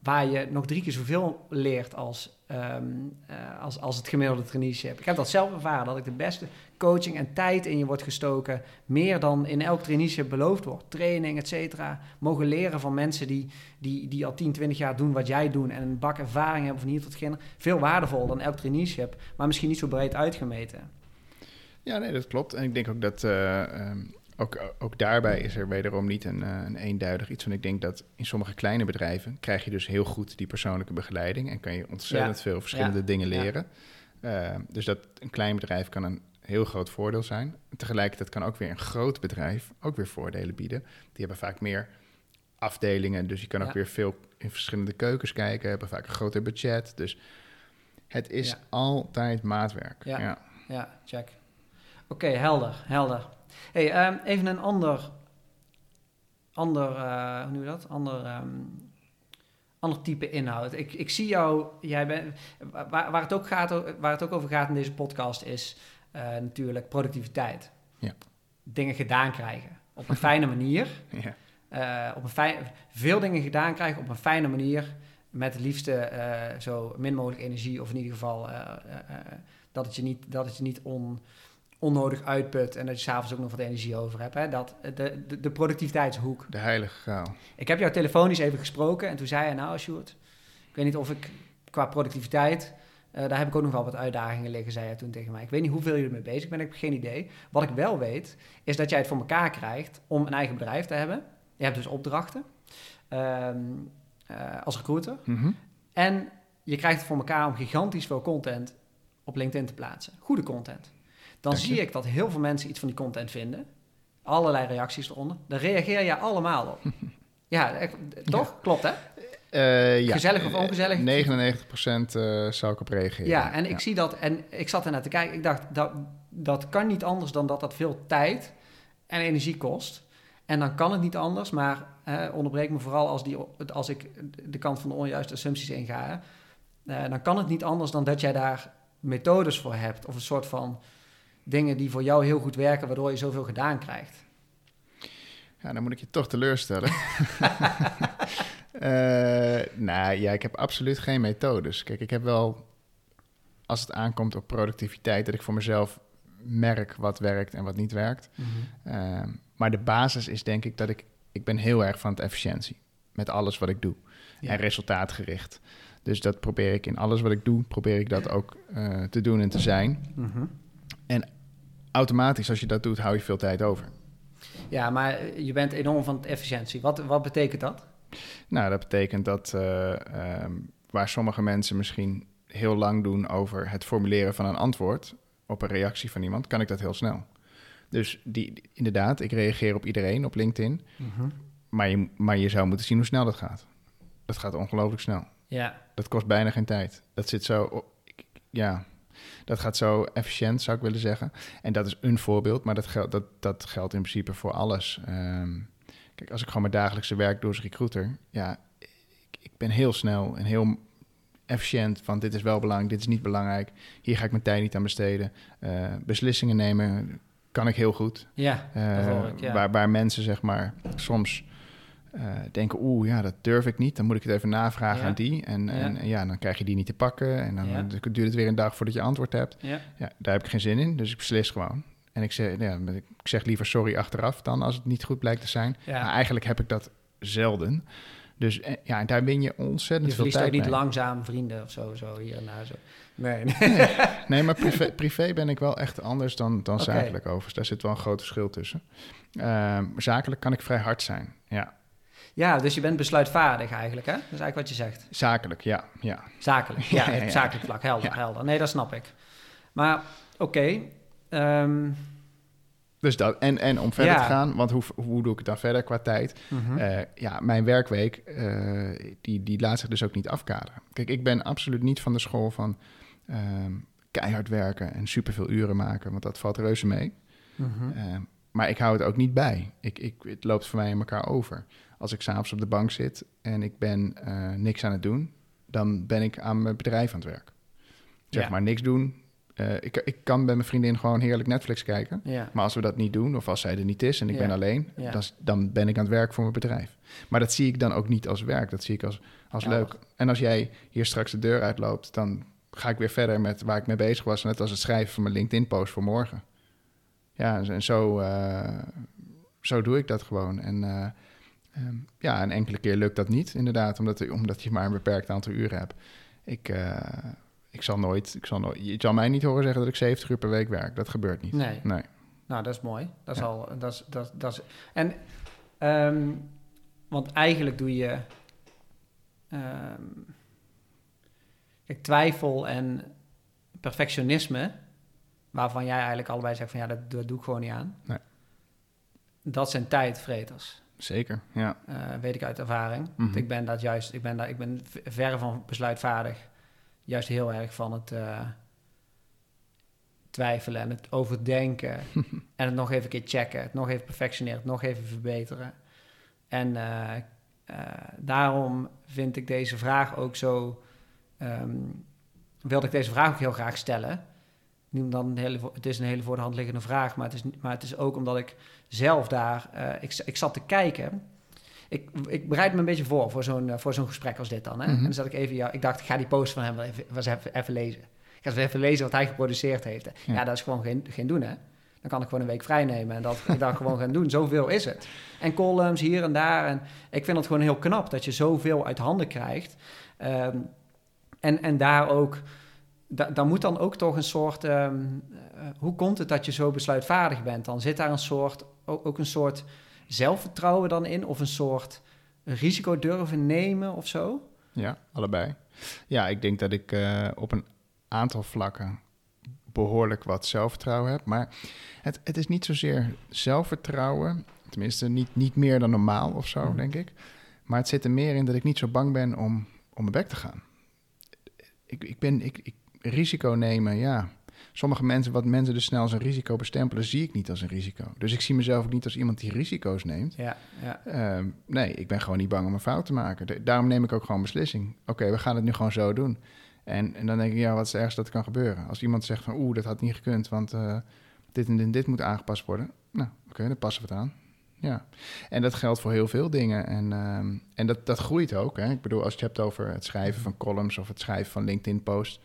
Waar je nog drie keer zoveel leert als, ehm, eh, als, als het gemiddelde traineeship. Ik heb dat zelf ervaren, dat ik de beste coaching en tijd in je wordt gestoken, meer dan in elk traineeship beloofd wordt. Training, et cetera. Mogen leren van mensen die, die, die al 10, 20 jaar doen wat jij doet en een bak ervaring hebben van hier tot ginder. Veel waardevol dan elk traineeship, maar misschien niet zo breed uitgemeten. Ja, nee, dat klopt. En ik denk ook dat eh, ehm, ook, ook daarbij is er wederom niet een, uh, een eenduidig iets. Want ik denk dat in sommige kleine bedrijven krijg je dus heel goed die persoonlijke begeleiding en kan je ontzettend veel verschillende dingen leren. Uh, dus dat een klein bedrijf kan een heel groot voordeel zijn. Tegelijkertijd kan ook weer een groot bedrijf ook weer voordelen bieden. Die hebben vaak meer afdelingen, dus je kan ook weer veel in verschillende keukens kijken, hebben vaak een groter budget. Dus het is altijd maatwerk. Ja, ja. check. Oké, helder, helder. Hey, um, even een ander, ander uh, hoe noem je dat? Ander, um, ander type inhoud. Ik, ik zie jou, jij bent, waar, waar, het ook gaat, waar het ook over gaat in deze podcast is uh, natuurlijk productiviteit. Ja. Dingen gedaan krijgen op een fijne manier. Ja. Uh, op een fijn, veel dingen gedaan krijgen op een fijne manier. Met het liefste zo min mogelijk energie, of in ieder geval dat het je niet, dat het je niet on, onnodig uitput en dat je s'avonds ook nog wat energie over hebt. Hè? Dat, de, de, de productiviteitshoek. De heilige graal. Ik heb jou telefonisch even gesproken en toen zei hij, nou Sjoerd, ik weet niet of ik qua productiviteit, uh, daar heb ik ook nog wel wat uitdagingen liggen, zei hij toen tegen mij. Ik weet niet hoeveel je ermee bezig bent, ik heb geen idee. Wat ik wel weet, is dat jij het voor elkaar krijgt om een eigen bedrijf te hebben. Je hebt dus opdrachten um, uh, als recruiter. Mm -hmm. En je krijgt het voor elkaar om gigantisch veel content op LinkedIn te plaatsen. Goede content. Dan Dank je. zie ik dat heel veel mensen iets van die content vinden. Allerlei reacties eronder. Daar reageer je allemaal op. ja, echt, toch? Klopt, hè? Uh, ja. Gezellig of ongezellig? 99% uh, zou ik op reageren. Ja, en ik zie dat en ik zat ernaar te kijken. Ik dacht, dat, dat kan niet anders dan dat dat veel tijd en energie kost. En dan kan het niet anders, maar onderbreek me vooral als, die, als ik de kant van de onjuiste assumpties inga. Uh, dan kan het niet anders dan dat jij daar methodes voor hebt. Of een soort van dingen die voor jou heel goed werken, waardoor je zoveel gedaan krijgt. Ja, dan moet ik je toch teleurstellen. uh, nou ja, ik heb absoluut geen methodes. Kijk, ik heb wel, als het aankomt op productiviteit, dat ik voor mezelf merk wat werkt en wat niet werkt. Mhm. Uh, maar de basis is denk ik dat ik, ik ben heel erg van het efficiëntie. Met alles wat ik doe. Ja. En resultaatgericht. Dus dat probeer ik in alles wat ik doe, probeer ik dat ook uh, te doen en te zijn. Mm-hmm. En automatisch, als je dat doet, hou je veel tijd over. Ja, maar je bent enorm van efficiëntie. Wat, wat betekent dat? Nou, dat betekent dat uh, um, waar sommige mensen misschien heel lang doen over het formuleren van een antwoord op een reactie van iemand, kan ik dat heel snel. Dus die, inderdaad, ik reageer op iedereen op LinkedIn, mm-hmm. maar, je, maar je zou moeten zien hoe snel dat gaat. Dat gaat ongelooflijk snel. Ja. Dat kost bijna geen tijd. Dat zit zo, ja, dat gaat zo efficiënt, zou ik willen zeggen. En dat is een voorbeeld, maar dat, geldt, dat, dat geldt in principe voor alles. Um, kijk, als ik gewoon mijn dagelijkse werk doe als recruiter, ja, ik, ik, ben heel snel en heel efficiënt van dit is wel belangrijk, dit is niet belangrijk. Hier ga ik mijn tijd niet aan besteden. Uh, beslissingen nemen kan ik heel goed. Ja, uh, ik, ja. Waar, waar mensen zeg maar soms uh, denken, oeh, ja, dat durf ik niet. Dan moet ik het even navragen Ja. aan die. En. Ja. en ja, dan krijg je die niet te pakken. En dan Ja. duurt het weer een dag voordat je antwoord hebt. Ja. Daar heb ik geen zin in, dus ik beslis gewoon. En ik zeg, ja, ik zeg liever sorry achteraf dan als het niet goed blijkt te zijn. Maar eigenlijk heb ik dat zelden. Dus eh, ja, en daar win je ontzettend Je veel verliest tijd ook niet mee. langzaam vrienden of zo, zo hier en daar. Zo. Nee, Nee, maar privé, privé ben ik wel echt anders dan, dan zakelijk overigens. Daar zit wel een groot verschil tussen. Ehm, zakelijk kan ik vrij hard zijn, ja. Ja, dus je bent besluitvaardig eigenlijk, hè? Dat is eigenlijk wat je zegt. Zakelijk, ja, ja. Zakelijk, ja, zakelijk vlak, helder, helder. Nee, dat snap ik. Maar, oké. ehm, Dus dat, en, en om verder te gaan, want hoe, hoe doe ik het dan verder qua tijd? mhm. Eh, ja, mijn werkweek, eh, die, die laat zich dus ook niet afkaderen. Kijk, ik ben absoluut niet van de school van ehm, keihard werken en superveel uren maken, want dat valt reuze mee. Mhm. Ehm, maar ik hou het ook niet bij. Ik, ik, het loopt voor mij in elkaar over. Als ik s'avonds op de bank zit en ik ben eh, niks aan het doen, dan ben ik aan mijn bedrijf aan het werk. Zeg Ja. maar niks doen, Eh, ik, ik kan bij mijn vriendin gewoon heerlijk Netflix kijken. Ja. Maar als we dat niet doen, of als zij er niet is en ik Ja. ben alleen, dan, dan ben ik aan het werk voor mijn bedrijf. Maar dat zie ik dan ook niet als werk. Dat zie ik als, als leuk. En als jij hier straks de deur uitloopt, dan ga ik weer verder met waar ik mee bezig was. Net als het schrijven van mijn LinkedIn-post voor morgen. Ja, en zo, eh, zo doe ik dat gewoon. En eh, ehm, ja, een enkele keer lukt dat niet, inderdaad, omdat, omdat je maar een beperkt aantal uren hebt. Ik, eh, ik zal nooit, ik zal nooit, je zal mij niet horen zeggen dat ik 70 uur per week werk. Dat gebeurt niet. Nee. Nee. Nou, dat is mooi. Dat is Ja. al, dat is, dat, dat is, en, ehm, want eigenlijk doe je, ehm, kijk, twijfel en perfectionisme, waarvan jij eigenlijk allebei zegt van ja, dat, dat doe ik gewoon niet aan. Nee. Dat zijn tijdvreters, Zeker, ja. eh, weet ik uit ervaring. Mhm. Ik ben dat juist, ik ben, daar, ik ben verre van besluitvaardig, juist heel erg van het eh, twijfelen en het overdenken. en het nog even een keer checken, het nog even perfectioneren, het nog even verbeteren. En eh, daarom vind ik deze vraag ook zo. ehm, wilde ik deze vraag ook heel graag stellen. Niet omdat een hele, het is een hele voor de hand liggende vraag, maar het is, maar het is ook omdat ik zelf daar. eh, ik, ik zat te kijken. Ik, ik bereid me een beetje voor voor zo'n, eh, voor zo'n gesprek als dit dan. Hè? Mhm. En dan zat ik even, ja, ik dacht, ik ga die post van hem wel even, was even, even lezen. Ik ga eens even lezen wat hij geproduceerd heeft. Ja, Ja. dat is gewoon geen, geen doen, hè? Dan kan ik gewoon een week vrij nemen en dat ik dat gewoon gaan doen. Zoveel is het. En columns hier en daar. En ik vind het gewoon heel knap dat je zoveel uit handen krijgt. Ehm, en, en daar ook... Da, daar moet dan ook toch een soort... ehm, eh, hoe komt het dat je zo besluitvaardig bent? Dan zit daar een soort... Ook, ook een soort zelfvertrouwen dan in? Of een soort risico durven nemen of zo? Ja, allebei. Ja, ik denk dat ik eh, op een aantal vlakken behoorlijk wat zelfvertrouwen heb. Maar het, het is niet zozeer zelfvertrouwen. Tenminste, niet, niet meer dan normaal of zo, Mhm. denk ik. Maar het zit er meer in dat ik niet zo bang ben om, om mijn bek te gaan. Ik, ik ben, ik, ik, risico nemen, ja. Sommige mensen, wat mensen dus snel als een risico bestempelen, zie ik niet als een risico. Dus ik zie mezelf ook niet als iemand die risico's neemt. Ja, ja. Ehm, nee, ik ben gewoon niet bang om een fout te maken. De- daarom neem ik ook gewoon beslissing. Oké, we gaan het nu gewoon zo doen. En, en dan denk ik, ja, wat is het ergste dat kan gebeuren? Als iemand zegt van, oeh, dat had niet gekund, want eh, dit en dit, en dit moet aangepast worden. Nou, oké, dan passen we het aan. Ja, en dat geldt voor heel veel dingen. En, ehm, en dat, dat groeit ook. Hè? Ik bedoel, als je het hebt over het schrijven van columns of het schrijven van LinkedIn-posts.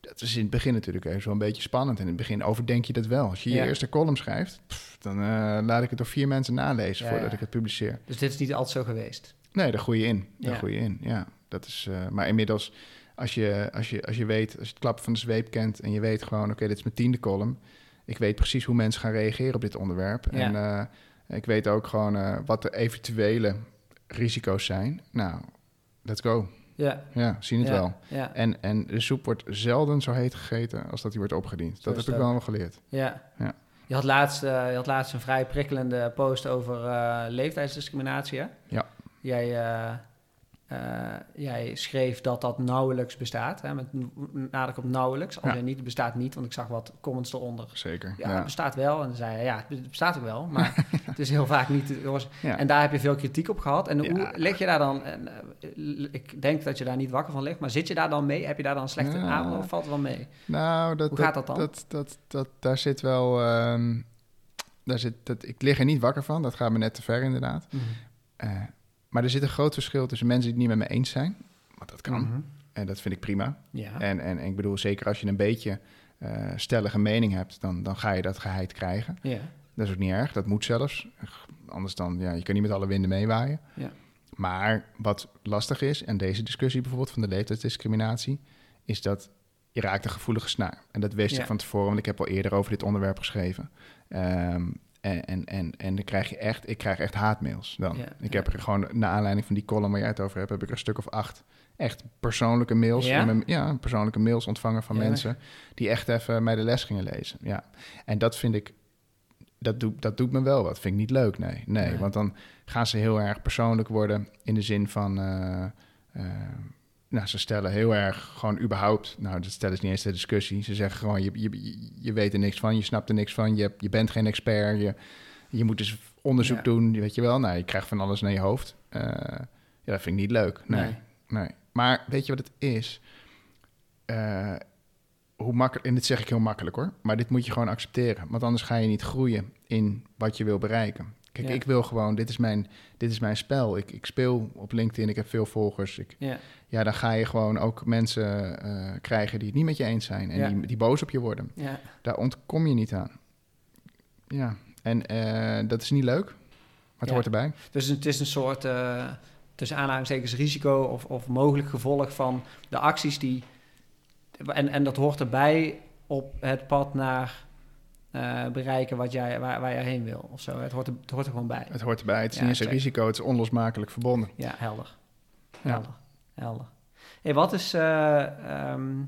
Dat is in het begin natuurlijk even zo'n beetje spannend. En in het begin overdenk je dat wel. Als je je eerste column schrijft, pff, dan eh, laat ik het door vier mensen nalezen Ja, voordat ik het publiceer. Dus dit is niet altijd zo geweest. Nee, daar groei je in. Daar groei je in, ja. Dat is, eh, maar inmiddels, als je, als, je, als je weet, als je het klappen van de zweep kent... en je weet gewoon, oké, dit is mijn tiende column... ik weet precies hoe mensen gaan reageren op dit onderwerp. En eh, ik weet ook gewoon wat de eventuele risico's zijn. Nou, let's go. Ja, Ja, zien het ja, wel. Ja, En, en de soep wordt zelden zo heet gegeten als dat die wordt opgediend. Zo Dat heb ik wel wel geleerd. ja. Ja. Je, had laatst, eh, je had laatst een vrij prikkelende post over eh, leeftijdsdiscriminatie, hè? Ja. Jij, eh, eh, jij schreef dat dat nauwelijks bestaat, hè? met nadruk op nauwelijks. Als Ja. je niet, het bestaat niet, want ik zag wat comments eronder. Zeker. Ja, Ja, het bestaat wel. En dan zei hij, ja, het bestaat ook wel, maar het is heel vaak niet... was- Ja. En daar heb je veel kritiek op gehad. En hoe lig je daar dan... En, eh, ik denk dat je daar niet wakker van ligt, maar zit je daar dan mee? Heb je daar dan een slechte avond of valt het wel mee? Nou, dat, Hoe gaat dat dan? Dat, dat, dat, daar zit wel. ehm, daar zit, dat, ik lig er niet wakker van. Dat gaat me net te ver, inderdaad. Eh, maar er zit een groot verschil tussen mensen die het niet met me eens zijn. Want dat kan. Mhm. En dat vind ik prima. Ja. En, en, en ik bedoel, zeker als je een beetje eh, stellige mening hebt, dan, dan ga je dat geheid krijgen. ja. Dat is ook niet erg. Dat moet zelfs. Anders dan, ja, je kan niet met alle winden meewaaien. Ja. Maar wat lastig is, en deze discussie bijvoorbeeld van de leeftijdsdiscriminatie, is dat je raakt een gevoelige snaar. En dat wist Ja. ik van tevoren, want ik heb al eerder over dit onderwerp geschreven. Ehm, en, en, en, en dan krijg je echt, ik krijg echt haatmails dan. Ja, ik ja. heb er gewoon, naar aanleiding van die column waar jij het over hebt, heb ik er een stuk of acht echt persoonlijke mails, Ja? mijn- ja persoonlijke mails ontvangen van mensen die echt even mij de les gingen lezen. Ja, en dat vind ik, dat, doet dat doet me wel wat. Vind ik niet leuk, nee. nee. Want dan gaan ze heel erg persoonlijk worden in de zin van... eh, nou, ze stellen heel erg gewoon überhaupt... Nou, dat stellen ze niet eens de discussie. Ze zeggen gewoon, je, je, je weet er niks van, je snapt er niks van... je, je bent geen expert, je, je moet dus onderzoek Ja. doen, weet je wel. Nou, je krijgt van alles naar je hoofd. Eh, ja, dat vind ik niet leuk, nee. Nee. nee. Maar weet je wat het is? Eh, hoe makkelijk, en dit zeg ik heel makkelijk hoor, maar dit moet je gewoon accepteren. Want anders ga je niet groeien in wat je wil bereiken. Kijk, Ja. ik wil gewoon, dit is mijn, dit is mijn spel. Ik, ik speel op LinkedIn, ik heb veel volgers. Ik, Ja, ja, dan ga je gewoon ook mensen eh, krijgen die het niet met je eens zijn en Ja. die, die boos op je worden. ja, Daar ontkom je niet aan. Ja, en eh, dat is niet leuk, maar het hoort erbij. Dus het is een soort, eh tussen aanhalingstekens, risico of, of mogelijk gevolg van de acties die... En, en dat hoort erbij op het pad naar eh, bereiken wat jij, waar, waar je heen wil of zo. Het hoort er, het hoort er gewoon bij. Het hoort erbij. Het is Ja, niet eens een risico, het is onlosmakelijk verbonden. Ja, helder. Ja. Helder. Helder. Hey, wat is... eh, ehm,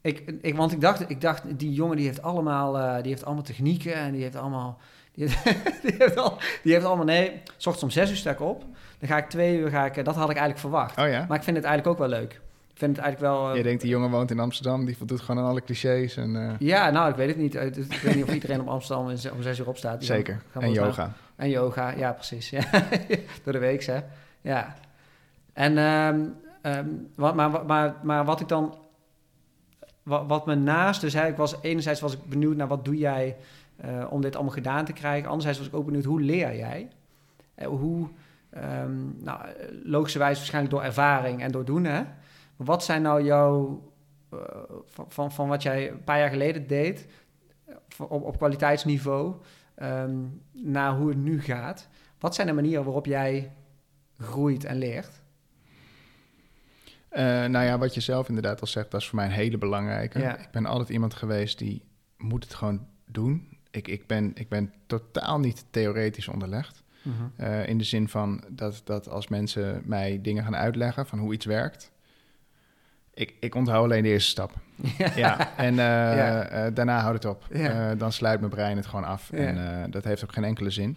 ik, ik, want ik dacht, ik dacht, die jongen die heeft allemaal, eh, die heeft allemaal technieken en die heeft allemaal... Die heeft, die heeft, al, die heeft allemaal... Nee, s ochtends om zes uur sta ik op. Dan ga ik twee uur... Ga ik, dat had ik eigenlijk verwacht. Oh ja? Maar ik vind het eigenlijk ook wel leuk. Ik vind het eigenlijk wel... eh, Je denkt, die jongen woont in Amsterdam, die voldoet gewoon aan alle clichés. En, eh, ja, nou, ik weet het niet. Ik weet niet of iedereen op Amsterdam om zes uur opstaat. Die zeker. gaan- gaan en yoga. En yoga, ja, precies. Ja. Door de week, hè. Ja. En, ehm, ehm, wat, maar, maar, maar wat ik dan... Wat, wat me naast... Dus hè, ik was, enerzijds was ik benieuwd naar wat doe jij eh, om dit allemaal gedaan te krijgen. Anderzijds was ik ook benieuwd, hoe leer jij? Hoe... ehm, nou, logischerwijs waarschijnlijk door ervaring en door doen, hè. Wat zijn nou jouw... eh, van, van, van wat jij een paar jaar geleden deed... eh, op, op kwaliteitsniveau... ehm, naar hoe het nu gaat. Wat zijn de manieren waarop jij groeit en leert? Eh, nou ja, wat je zelf inderdaad al zegt, dat is voor mij een hele belangrijke. Ja. Ik ben altijd iemand geweest die moet het gewoon doen. Ik, ik, ben, ik ben totaal niet theoretisch onderlegd. Eh, in de zin van dat, dat als mensen mij dingen gaan uitleggen van hoe iets werkt. Ik, ik onthoud alleen de eerste stap. ja, en eh, Ja. eh, daarna houdt het op. Ja. Eh, dan sluit mijn brein het gewoon af. Ja. En dat heeft ook geen enkele zin.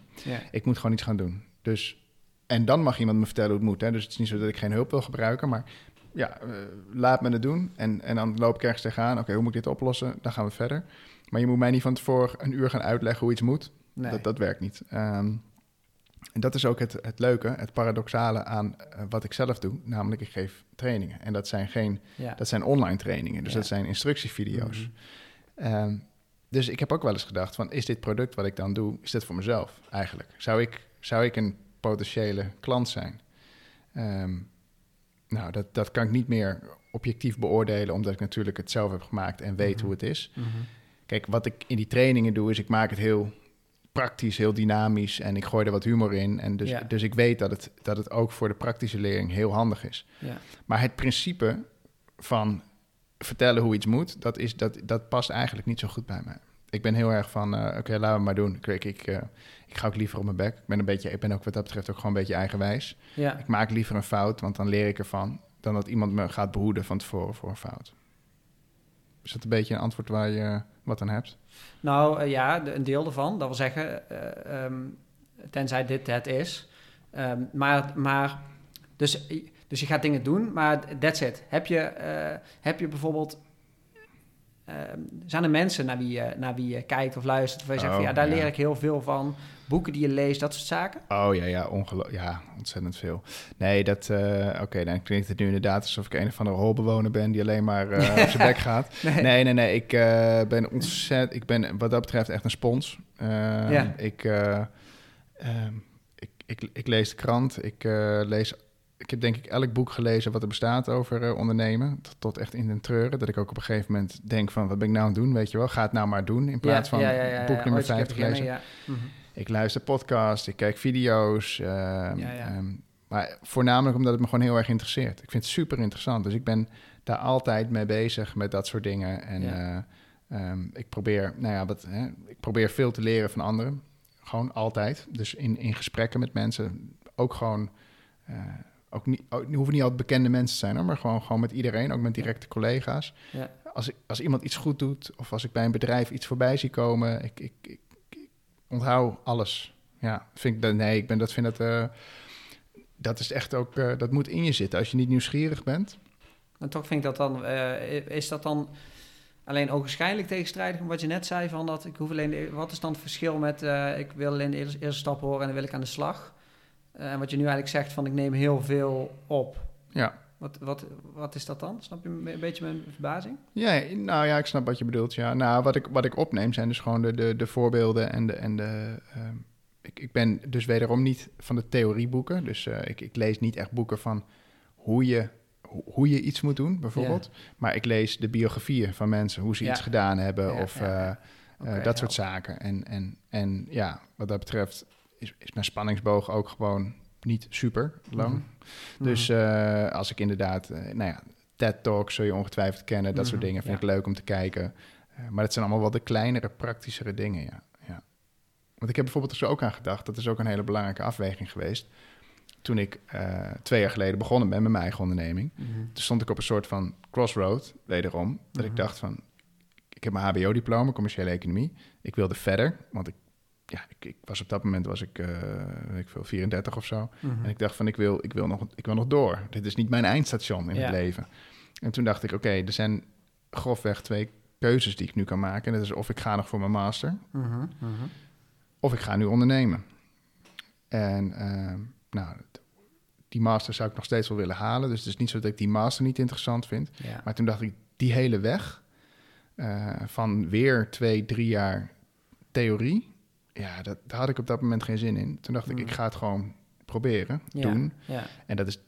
Ik moet gewoon iets gaan doen. Dus, en dan mag iemand me vertellen hoe het moet. Hè? Dus het is niet zo dat ik geen hulp wil gebruiken, maar ja, laat me het doen. En, en dan loop ik ergens tegenaan. Oké, hoe moet ik dit oplossen? Dan gaan we verder. Maar je moet mij niet van tevoren een uur gaan uitleggen hoe iets moet. Nee. Dat, dat werkt niet. Ehm, en dat is ook het, het leuke, het paradoxale aan eh, wat ik zelf doe. Namelijk, ik geef trainingen. En dat zijn, geen, ja. dat zijn online trainingen. Dus Ja. dat zijn instructievideo's. Mhm. Ehm, dus ik heb ook wel eens gedacht van, is dit product wat ik dan doe, is dit voor mezelf eigenlijk? Zou ik, zou ik een potentiële klant zijn? Ehm, nou, dat, dat kan ik niet meer objectief beoordelen, omdat ik natuurlijk het zelf heb gemaakt en weet Mhm. hoe het is. Mhm. Kijk, wat ik in die trainingen doe, is ik maak het heel praktisch, heel dynamisch en ik gooi er wat humor in. En dus, Ja. dus ik weet dat het, dat het ook voor de praktische leerling heel handig is. Ja. Maar het principe van vertellen hoe iets moet, dat, is, dat, dat past eigenlijk niet zo goed bij mij. Ik ben heel erg van, eh, oké, laten we maar doen. Ik, ik, ik, eh, ik ga ook liever op mijn bek. Ik ben, een beetje, ik ben ook wat dat betreft ook gewoon een beetje eigenwijs. ja. Ik maak liever een fout, want dan leer ik ervan... dan dat iemand me gaat behoeden van tevoren voor een fout. Is dat een beetje een antwoord waar je wat aan hebt? Nou eh, ja, de- een deel ervan. Dat wil zeggen, eh, ehm, tenzij dit het is. Ehm, maar, maar dus, dus je gaat dingen doen, maar that's it. Heb je, eh, heb je bijvoorbeeld... ehm, zijn er mensen naar wie, je, naar wie je kijkt of luistert... waar je zegt, van, Oh, ja, daar ja. leer ik heel veel van. Boeken die je leest, dat soort zaken? Oh ja, ja, ongelo- ja ontzettend veel. Nee, dat, eh, oké, dan klinkt het nu inderdaad alsof ik een of andere holbewoner ben die alleen maar eh, op zijn bek gaat. Nee. Nee, nee, nee, ik eh, ben ontzettend, ik ben wat dat betreft echt een spons. Ja. Ik, eh, ehm, ik, ik, ik lees de krant, ik lees, ik heb denk ik elk boek gelezen wat er bestaat over ondernemen, tot, tot echt in den treuren, dat ik ook op een gegeven moment denk van, wat ben ik nou aan het doen, weet je wel, ga het nou maar doen, in plaats van boek nummer Ooit een keer 50 beginnen, lezen. Ja. Mhm. Ik luister podcasts, ik kijk video's. ehm, Ja, ja. ehm, maar voornamelijk omdat het me gewoon heel erg interesseert. Ik vind het super interessant. Dus ik ben daar altijd mee bezig met dat soort dingen. En Ja. eh, ehm, ik probeer, nou ja, wat, hè, ik probeer veel te leren van anderen. Gewoon altijd. Dus in, in gesprekken met mensen. Ook gewoon. eh, ook niet, ook, hoeven niet altijd bekende mensen te zijn, hoor, maar gewoon, gewoon met iedereen, ook met directe collega's. Ja. Als, ik, als iemand iets goed doet, of als ik bij een bedrijf iets voorbij zie komen, ik, ik onthoud alles. Ja, vind ik dat, nee, ik ben, dat vind dat, eh, dat is echt ook, eh, dat moet in je zitten. Als je niet nieuwsgierig bent, En toch vind ik dat dan, eh, is dat dan alleen ogenschijnlijk tegenstrijdig met wat je net zei van dat ik hoef alleen, de, wat is dan het verschil met ik wil alleen de eerste, eerste stap horen en dan wil ik aan de slag. En wat je nu eigenlijk zegt van ik neem heel veel op. ja. Wat, wat, wat is dat dan? Snap je een beetje mijn verbazing? Ja, nou ja, ik snap wat je bedoelt. Ja. Nou, wat ik, wat ik opneem zijn dus gewoon de, de, de voorbeelden en de... En de ehm, ik, ik ben dus wederom niet van de theorieboeken. Dus eh, ik, ik lees niet echt boeken van hoe je, hoe, hoe je iets moet doen, bijvoorbeeld. Maar ik lees de biografieën van mensen, hoe ze Ja. iets gedaan hebben Ja, of eh, eh, dat soort zaken. En, en, en ja, wat dat betreft is, is mijn spanningsboog ook gewoon niet super lang. Mhm. Dus Mhm. eh, als ik inderdaad, eh, nou ja, TED Talks zul je ongetwijfeld kennen, dat soort Mhm, dingen vind ja. ik leuk om te kijken. Eh, maar dat zijn allemaal wel de kleinere, praktischere dingen, ja. ja. Want ik heb bijvoorbeeld er zo ook aan gedacht, dat is ook een hele belangrijke afweging geweest. Toen ik twee jaar geleden begonnen ben met mijn eigen onderneming, toen stond ik op een soort van crossroad, wederom, dat ik dacht van, ik heb mijn HBO-diploma, commerciële economie. Ik wilde verder, want ik, ja, ik, ik was op dat moment was ik, eh, weet ik veel, 34 of zo. Mhm. En ik dacht van, ik wil, ik, wil nog, ik wil nog door. Dit is niet mijn eindstation in Ja. het leven. En toen dacht ik, oké, er zijn grofweg twee keuzes die ik nu kan maken. En dat is of ik ga nog voor mijn master, Mhm. Mhm. of ik ga nu ondernemen. En ehm, nou, die master zou ik nog steeds wel willen halen. Dus het is niet zo dat ik die master niet interessant vind. Ja. Maar toen dacht ik, die hele weg eh, van weer twee, drie jaar theorie... Ja, dat, daar had ik op dat moment geen zin in. Toen dacht ik, Mm. ik ga het gewoon proberen, Ja. doen. ja, En dat is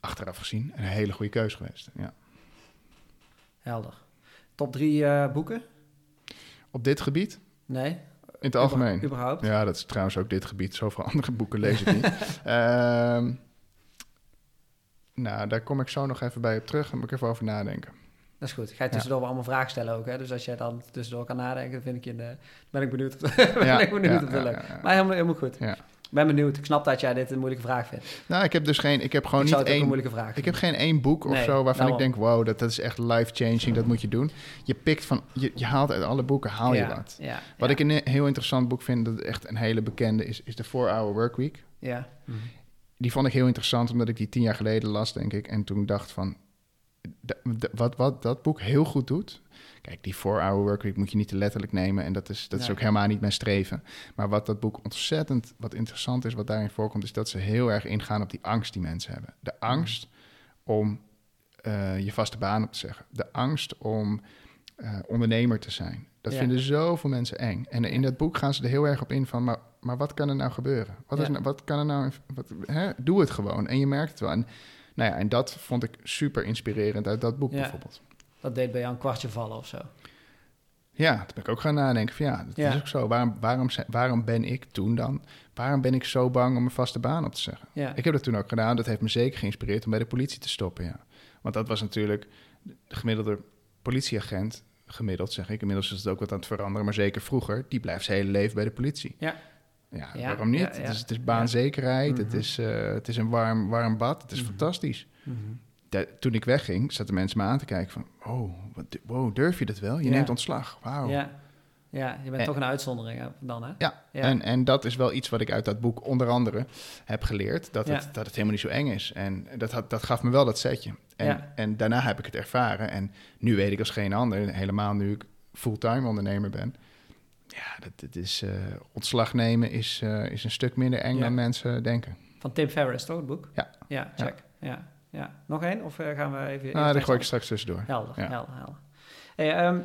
achteraf gezien een hele goede keuze geweest. Ja. helder. Top drie eh, boeken? Op dit gebied, Nee? in het algemeen. Überhaupt? Ja, dat is trouwens ook dit gebied. Zoveel andere boeken lees ik niet. Ehm, nou, daar kom ik zo nog even bij op terug. Daar moet ik even over nadenken. Dat is goed. Ga je tussendoor wel allemaal vragen stellen ook. Hè? Dus als jij dan tussendoor kan nadenken, dan vind ik je de, ben ik benieuwd. ben ik benieuwd of. Maar helemaal, helemaal goed. Ja. Ik ben benieuwd. Ik snap dat jij dit een moeilijke vraag vindt. Nou, ik heb dus geen... Ik heb gewoon ik niet een één... moeilijke vraag Ik heb geen één boek of Nee, zo waarvan ik denk... wow, dat, dat is echt life-changing, dat moet je doen. Je pikt van... Je, je haalt uit alle boeken, haal je wat. Ja, Wat ja, ik een heel interessant boek vind, dat echt een hele bekende is... is de 4-Hour Workweek. Ja. Die vond ik heel interessant, omdat ik die tien jaar geleden las, denk ik. En toen dacht van, wat, wat dat boek heel goed doet... Kijk, die 4-hour workweek moet je niet te letterlijk nemen... en dat is, dat is ook helemaal niet mijn streven. Maar wat dat boek ontzettend, wat interessant is, wat daarin voorkomt... is dat ze heel erg ingaan op die angst die mensen hebben. De angst om eh, je vaste baan op te zeggen. De angst om eh, ondernemer te zijn. Dat Ja. vinden zoveel mensen eng. En in dat boek gaan ze er heel erg op in van... maar, maar wat kan er nou gebeuren? Wat, is nou, wat kan er nou... Wat, hè? Doe het gewoon. En je merkt het wel. En, nou ja, en dat vond ik super inspirerend uit dat boek Ja. bijvoorbeeld. Dat deed bij jou een kwartje vallen of zo. Ja, toen ben ik ook gaan nadenken van ja, dat Ja. is ook zo. Waarom, waarom, waarom ben ik toen dan... waarom ben ik zo bang om een vaste baan op te zeggen? Ja. Ik heb dat toen ook gedaan. Dat heeft me zeker geïnspireerd om bij de politie te stoppen, ja. Want dat was natuurlijk de gemiddelde politieagent... gemiddeld zeg ik, inmiddels is het ook wat aan het veranderen... maar zeker vroeger, die blijft zijn hele leven bij de politie. Ja. Ja, Ja, waarom niet? ja, ja. Het, is, het is baanzekerheid, het, Mhm. is, eh, het is een warm, warm bad, het is Mhm. fantastisch. Mhm. Toen ik wegging, zaten mensen me aan te kijken van... Oh, wat, wow, durf je dat wel? Je neemt ontslag, wauw. Ja. ja, je bent En- toch een uitzondering dan, hè? Ja, Ja. En, en dat is wel iets wat ik uit dat boek onder andere heb geleerd. Dat, het, dat het helemaal niet zo eng is. En dat, had, dat gaf me wel dat setje. En, en daarna heb ik het ervaren. En nu weet ik als geen ander, helemaal nu ik fulltime ondernemer ben. Ja, dat, dat is, eh, ontslag nemen is, eh, is een stuk minder eng Ja. dan mensen denken. Van Tim Ferriss, toch, het boek? Ja. Ja, check. Ja. Ja. Nog één? Of eh, gaan we even... Nou, daar even gooi ik straks tussendoor. Helder, Ja. helder, helder. Hey, ehm,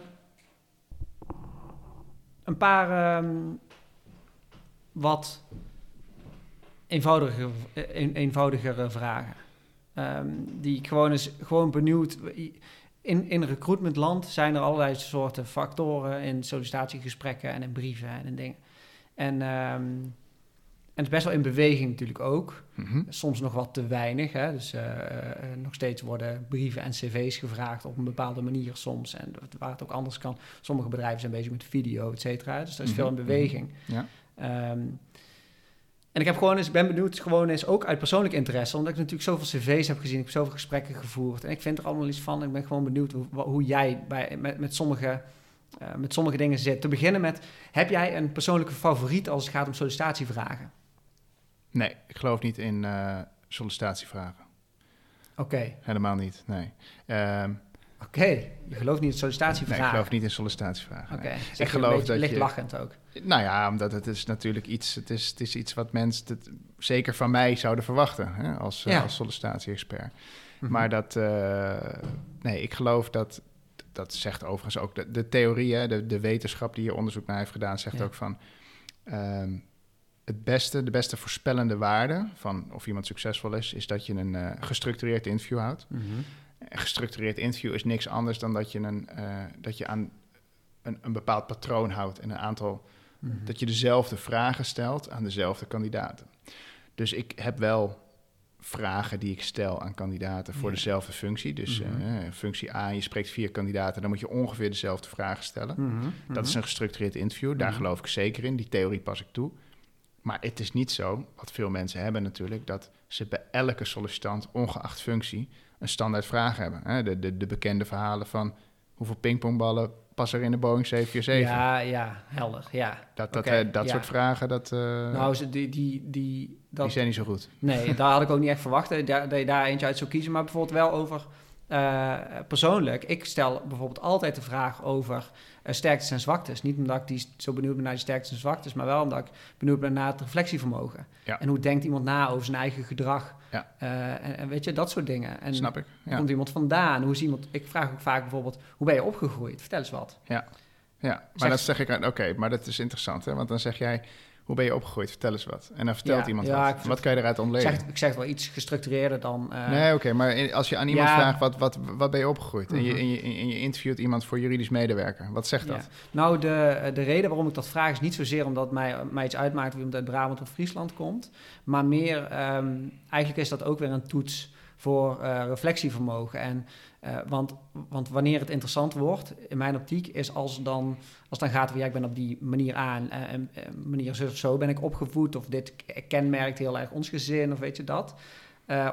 een paar ehm, wat eenvoudiger, een, eenvoudigere vragen. Ehm, die ik gewoon eens gewoon benieuwd. In, in recruitmentland zijn er allerlei soorten factoren in sollicitatiegesprekken en in brieven en in dingen. En, ehm, en het is best wel in beweging natuurlijk ook Mhm. soms nog wat te weinig. Hè? Dus eh, eh, nog steeds worden brieven en cv's gevraagd op een bepaalde manier soms. En waar het ook anders kan. Sommige bedrijven zijn bezig met video, et cetera. Dus er is veel in Mhm, beweging. Ja. Ehm, en ik heb gewoon eens, ben benieuwd, gewoon eens ook uit persoonlijk interesse, omdat ik natuurlijk zoveel cv's heb gezien, ik heb zoveel gesprekken gevoerd. En ik vind er allemaal iets van. Ik ben gewoon benieuwd hoe, hoe jij bij, met, met, sommige, eh, met sommige dingen zit. Te beginnen met, heb jij een persoonlijke favoriet als het gaat om sollicitatievragen? Nee, ik geloof niet in eh, sollicitatievragen. Oké, Helemaal niet, nee. Ehm, oké. Je gelooft niet in nee, sollicitatievragen? ik geloof niet in sollicitatievragen. Oké, nee. zeg Ik geloof dat licht je- lachend ook. Nou ja, omdat het is natuurlijk iets, het is, het is iets wat mensen het, zeker van mij zouden verwachten hè, als, eh, Ja. als sollicitatie-expert. Mhm. Maar dat, eh, nee, ik geloof dat, dat zegt overigens ook de, de theorie, hè, de, de wetenschap die hier onderzoek naar heeft gedaan, zegt Ja. ook van ehm, het beste, de beste voorspellende waarde van of iemand succesvol is, is dat je een eh, gestructureerd interview houdt. Mhm. Een gestructureerd interview is niks anders dan dat je, een, dat je aan een, een bepaald patroon houdt en een aantal Mhm. dat je dezelfde vragen stelt aan dezelfde kandidaten. Dus ik heb wel vragen die ik stel aan kandidaten voor Ja. dezelfde functie. Dus Mhm. eh, functie A, je spreekt vier kandidaten, dan moet je ongeveer dezelfde vragen stellen. Mhm. Dat is een gestructureerd interview, daar geloof ik zeker in. Die theorie pas ik toe. Maar het is niet zo, wat veel mensen hebben natuurlijk, dat ze bij elke sollicitant, ongeacht functie, een standaard vraag hebben. De, de, de bekende verhalen van hoeveel pingpongballen er in de Boeing 747? Ja, ja, helder. Ja. Dat, dat, eh, dat ja. soort vragen, dat, eh, Nou, ze- die, die, die, dat, die zijn niet zo goed. Nee, daar had ik ook niet echt verwacht dat je- dat je daar eentje uit zou kiezen. Maar bijvoorbeeld wel over eh, persoonlijk. Ik stel bijvoorbeeld altijd de vraag over eh, sterktes en zwaktes. Niet omdat ik die, zo benieuwd ben naar die sterktes en zwaktes, maar wel omdat ik benieuwd ben naar het reflectievermogen. Ja. En hoe denkt iemand na over zijn eigen gedrag. Ja. Eh, en, en weet je, dat soort dingen. En Snap ik. Ja. komt iemand vandaan? Hoe is iemand... Ik vraag ook vaak bijvoorbeeld, hoe ben je opgegroeid? Vertel eens wat. ja, maar Zeg- dat zeg ik... Oké, maar dat is interessant, hè? Want dan zeg jij, hoe ben je opgegroeid? Vertel eens wat. En dan vertelt Ja, iemand ja, wat. ik- Wat kan je eruit Ik ontleden? zeg, ik zeg wel iets gestructureerder dan... eh, nee, oké, maar als je aan iemand Ja. vraagt, wat, wat, wat ben je opgegroeid? en, je, Mhm. en, je, en je interviewt iemand voor juridisch medewerker. Wat zegt dat? Nou, de, de reden waarom ik dat vraag is niet zozeer omdat mij, mij iets uitmaakt of iemand uit Brabant of Friesland komt. Maar meer, ehm, eigenlijk is dat ook weer een toets voor eh, reflectievermogen. En, eh, want, want wanneer het interessant wordt, in mijn optiek, is als, dan, als dan gaat ja, ik ben op die manier aan, en eh, manier zo of zo ben ik opgevoed, of dit kenmerkt heel erg ons gezin, of weet je dat.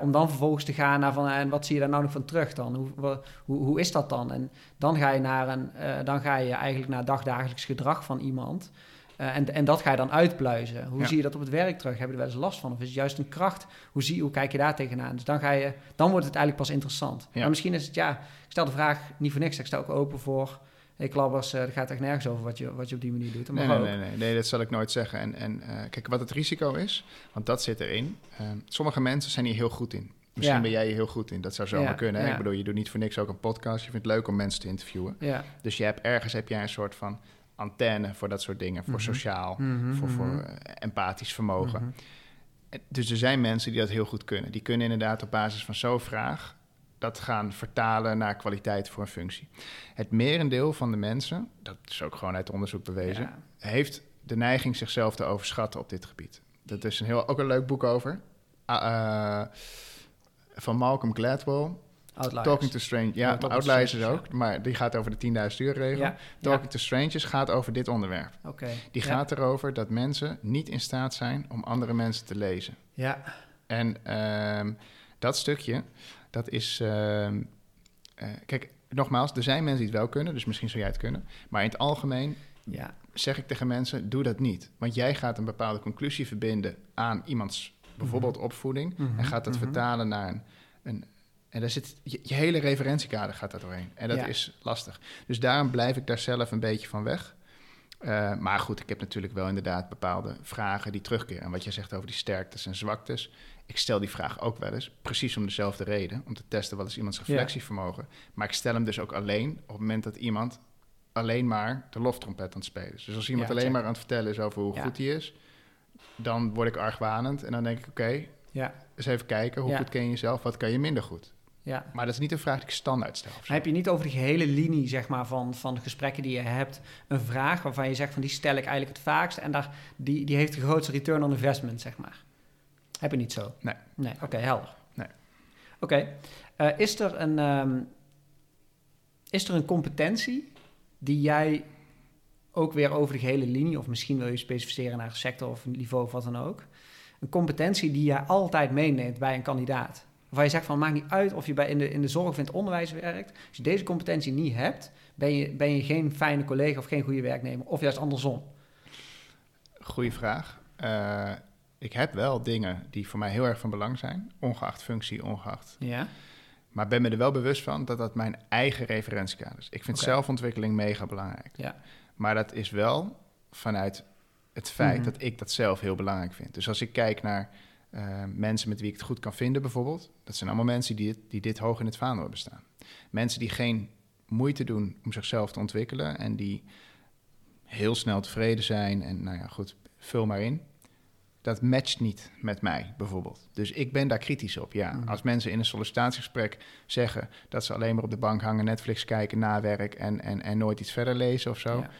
Om dan vervolgens te gaan naar van, en wat zie je daar nou nog van terug dan? Hoe, hoe, hoe is dat dan? En dan ga je, naar een, dan ga je eigenlijk naar dagdagelijks gedrag van iemand. Eh, en, en dat ga je dan uitpluizen. Hoe Ja. zie je dat op het werk terug? Heb je er wel eens last van? Of is het juist een kracht? Hoe, zie, hoe kijk je daar tegenaan? Dus dan, ga je, dan wordt het eigenlijk pas interessant. Ja. Maar misschien is het, ja, ik stel de vraag niet voor niks. Ik sta ook open voor, hey klabbers, eh het gaat echt nergens over wat je, wat je op die manier doet. Nee, nee, nee, nee, nee, dat zal ik nooit zeggen. En, en eh, kijk, wat het risico is, want dat zit erin. Eh, sommige mensen zijn hier heel goed in. Misschien Ja. ben jij hier heel goed in. Dat zou zomaar Ja, kunnen. Hè? ja. Ik bedoel, je doet niet voor niks ook een podcast. Je vindt het leuk om mensen te interviewen. Ja. Dus je hebt ergens heb jij een soort van antenne voor dat soort dingen. Voor Mhm. sociaal, Mhm, voor, voor mhm. eh, empathisch vermogen. En Dus er zijn mensen die dat heel goed kunnen. Die kunnen inderdaad op basis van zo'n vraag dat gaan vertalen naar kwaliteit voor een functie. Het merendeel van de mensen, dat is ook gewoon uit onderzoek bewezen, Ja. heeft de neiging zichzelf te overschatten op dit gebied. Dat is een heel, ook een leuk boek over. Ah, eh, van Malcolm Gladwell. Outliers. Talking to Strangers. Ja, to Outliers is ook. Maar die gaat over de 10.000 uur regel. Ja, Talking ja. to Strangers gaat over dit onderwerp. Oké. Die Ja. gaat erover dat mensen niet in staat zijn om andere mensen te lezen. Ja. En ehm, dat stukje, dat is... ehm, eh, kijk, nogmaals, er zijn mensen die het wel kunnen, dus misschien zou jij het kunnen. Maar in het algemeen Ja. zeg ik tegen mensen, doe dat niet. Want jij gaat een bepaalde conclusie verbinden aan iemands bijvoorbeeld opvoeding... Mhm, en gaat dat mhm. vertalen naar een... een en daar zit, je, je hele referentiekader gaat daar doorheen. En dat Ja. is lastig. Dus daarom blijf ik daar zelf een beetje van weg. Eh, maar goed, ik heb natuurlijk wel inderdaad bepaalde vragen die terugkeren. En wat jij zegt over die sterktes en zwaktes. Ik stel die vraag ook wel eens, precies om dezelfde reden. Om te testen wat is iemands reflectievermogen. Maar ik stel hem dus ook alleen op het moment dat iemand alleen maar de loftrompet aan het spelen is. Dus als iemand Ja, alleen maar aan het vertellen is over hoe goed hij is... dan word ik argwanend en dan denk ik, oké, Ja. eens even kijken. Hoe goed ken je jezelf? Wat kan je minder goed? Ja. Maar dat is niet een vraag die ik standaard stel. heb je niet over de gehele linie zeg maar, van, van de gesprekken die je hebt een vraag waarvan je zegt van die stel ik eigenlijk het vaakst en daar, die, die heeft de grootste return on investment, zeg maar. Heb je niet zo? Nee. Nee, oké, helder. Nee. Oké. Eh, is, er een, ehm, is er een competentie die jij ook weer over de gehele linie, of misschien wil je specificeren naar een sector of een niveau of wat dan ook, een competentie die jij altijd meeneemt bij een kandidaat? Waar je zegt van, maakt niet uit of je bij in, de, in de zorg of in het onderwijs werkt. Als je deze competentie niet hebt, ben je, ben je geen fijne collega of geen goede werknemer. Of juist andersom. Goeie vraag. Eh, ik heb wel dingen die voor mij heel erg van belang zijn. Ongeacht functie, ongeacht. Ja. Maar ben me er wel bewust van dat dat mijn eigen referentiekader is. Ik vind zelfontwikkeling mega belangrijk. Ja. Maar dat is wel vanuit het feit Mhm. dat ik dat zelf heel belangrijk vind. Dus als ik kijk naar Eh, mensen met wie ik het goed kan vinden bijvoorbeeld. Dat zijn allemaal mensen die dit, die dit hoog in het vaandel hebben staan. Mensen die geen moeite doen om zichzelf te ontwikkelen en die heel snel tevreden zijn en nou ja, goed, vul maar in. Dat matcht niet met mij bijvoorbeeld. Dus ik ben daar kritisch op. Ja, Mhm. als mensen in een sollicitatiegesprek zeggen dat ze alleen maar op de bank hangen, Netflix kijken, na werk en, en, en nooit iets verder lezen of zo. Ja.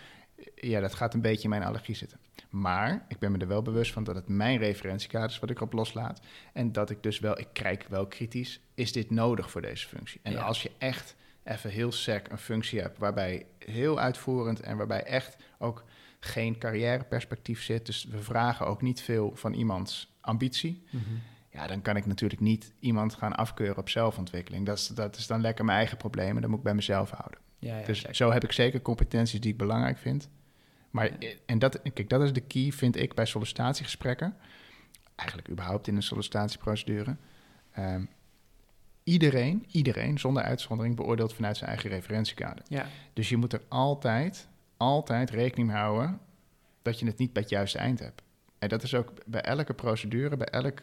Ja, dat gaat een beetje in mijn allergie zitten. Maar ik ben me er wel bewust van dat het mijn referentiekader is wat ik erop loslaat. En dat ik dus wel, ik kijk wel kritisch, is dit nodig voor deze functie? En Ja. als je echt even heel sec een functie hebt waarbij heel uitvoerend en waarbij echt ook geen carrièreperspectief zit, dus we vragen ook niet veel van iemands ambitie, Mhm. ja, dan kan ik natuurlijk niet iemand gaan afkeuren op zelfontwikkeling. Dat is, dat is dan lekker mijn eigen probleem en dat moet ik bij mezelf houden. Ja, ja, dus zeker. zo heb ik zeker competenties die ik belangrijk vind. Maar en dat, kijk, dat is de key, vind ik, bij sollicitatiegesprekken. Eigenlijk überhaupt in een sollicitatieprocedure. Ehm, iedereen, iedereen, zonder uitzondering, beoordeelt vanuit zijn eigen referentiekader. Ja, Dus je moet er altijd, altijd rekening mee houden dat je het niet bij het juiste eind hebt. En dat is ook bij elke procedure, bij elk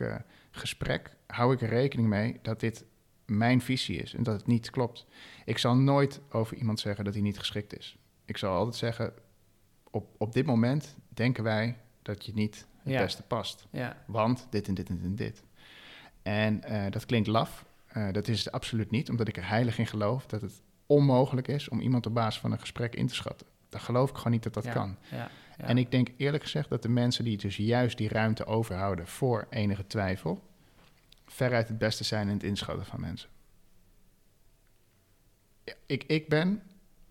gesprek, hou ik er rekening mee dat dit mijn visie is en dat het niet klopt. Ik zal nooit over iemand zeggen dat hij niet geschikt is. Ik zal altijd zeggen, op, op dit moment denken wij dat je niet het Ja. beste past. ja, Want dit en dit en dit en dit. En eh, dat klinkt laf. Eh, dat is het absoluut niet, omdat ik er heilig in geloof dat het onmogelijk is om iemand op basis van een gesprek in te schatten. Daar geloof ik gewoon niet dat dat ja, kan. Ja, ja. En ik denk eerlijk gezegd dat de mensen die dus juist die ruimte overhouden voor enige twijfel, veruit het beste zijn in het inschatten van mensen. Ik, ik ben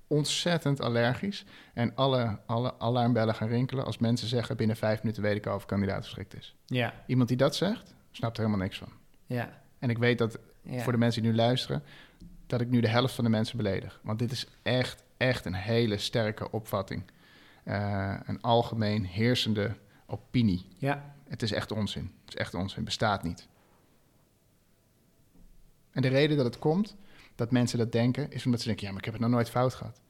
ontzettend allergisch en alle, alle alarmbellen gaan rinkelen als mensen zeggen binnen vijf minuten weet ik al of kandidaat geschikt is. ja, Iemand die dat zegt, snapt er helemaal niks van. ja, En ik weet dat ja. voor de mensen die nu luisteren, dat ik nu de helft van de mensen beledig. Want dit is echt, echt een hele sterke opvatting. Eh, een algemeen heersende opinie. Ja, Het is echt onzin. Het is echt onzin. Bestaat niet. En de reden dat het komt, dat mensen dat denken, is omdat ze denken: ja, maar ik heb het nog nooit fout gehad.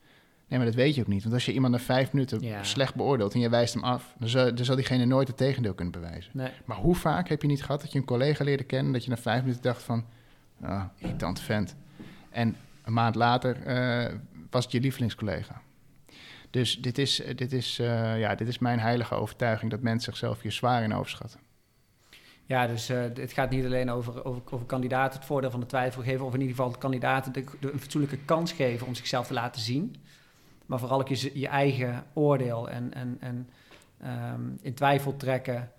Nee, maar dat weet je ook niet. Want als je iemand na vijf minuten Ja. slecht beoordeelt en je wijst hem af, dan zal, dan zal diegene nooit het tegendeel kunnen bewijzen. nee, Maar hoe vaak heb je niet gehad dat je een collega leerde kennen... dat je na vijf minuten dacht van... Ah, irritant vent. En een maand later eh, was het je lievelingscollega. Dus dit is, dit, is, eh, ja, dit is mijn heilige overtuiging... dat mensen zichzelf hier zwaar in overschatten. Ja, dus eh, het gaat niet alleen over, over, over kandidaten het voordeel van de twijfel geven, of in ieder geval de kandidaten de, de, een fatsoenlijke kans geven om zichzelf te laten zien. Maar vooral ook je, je eigen oordeel en, en, en ehm, in twijfel trekken,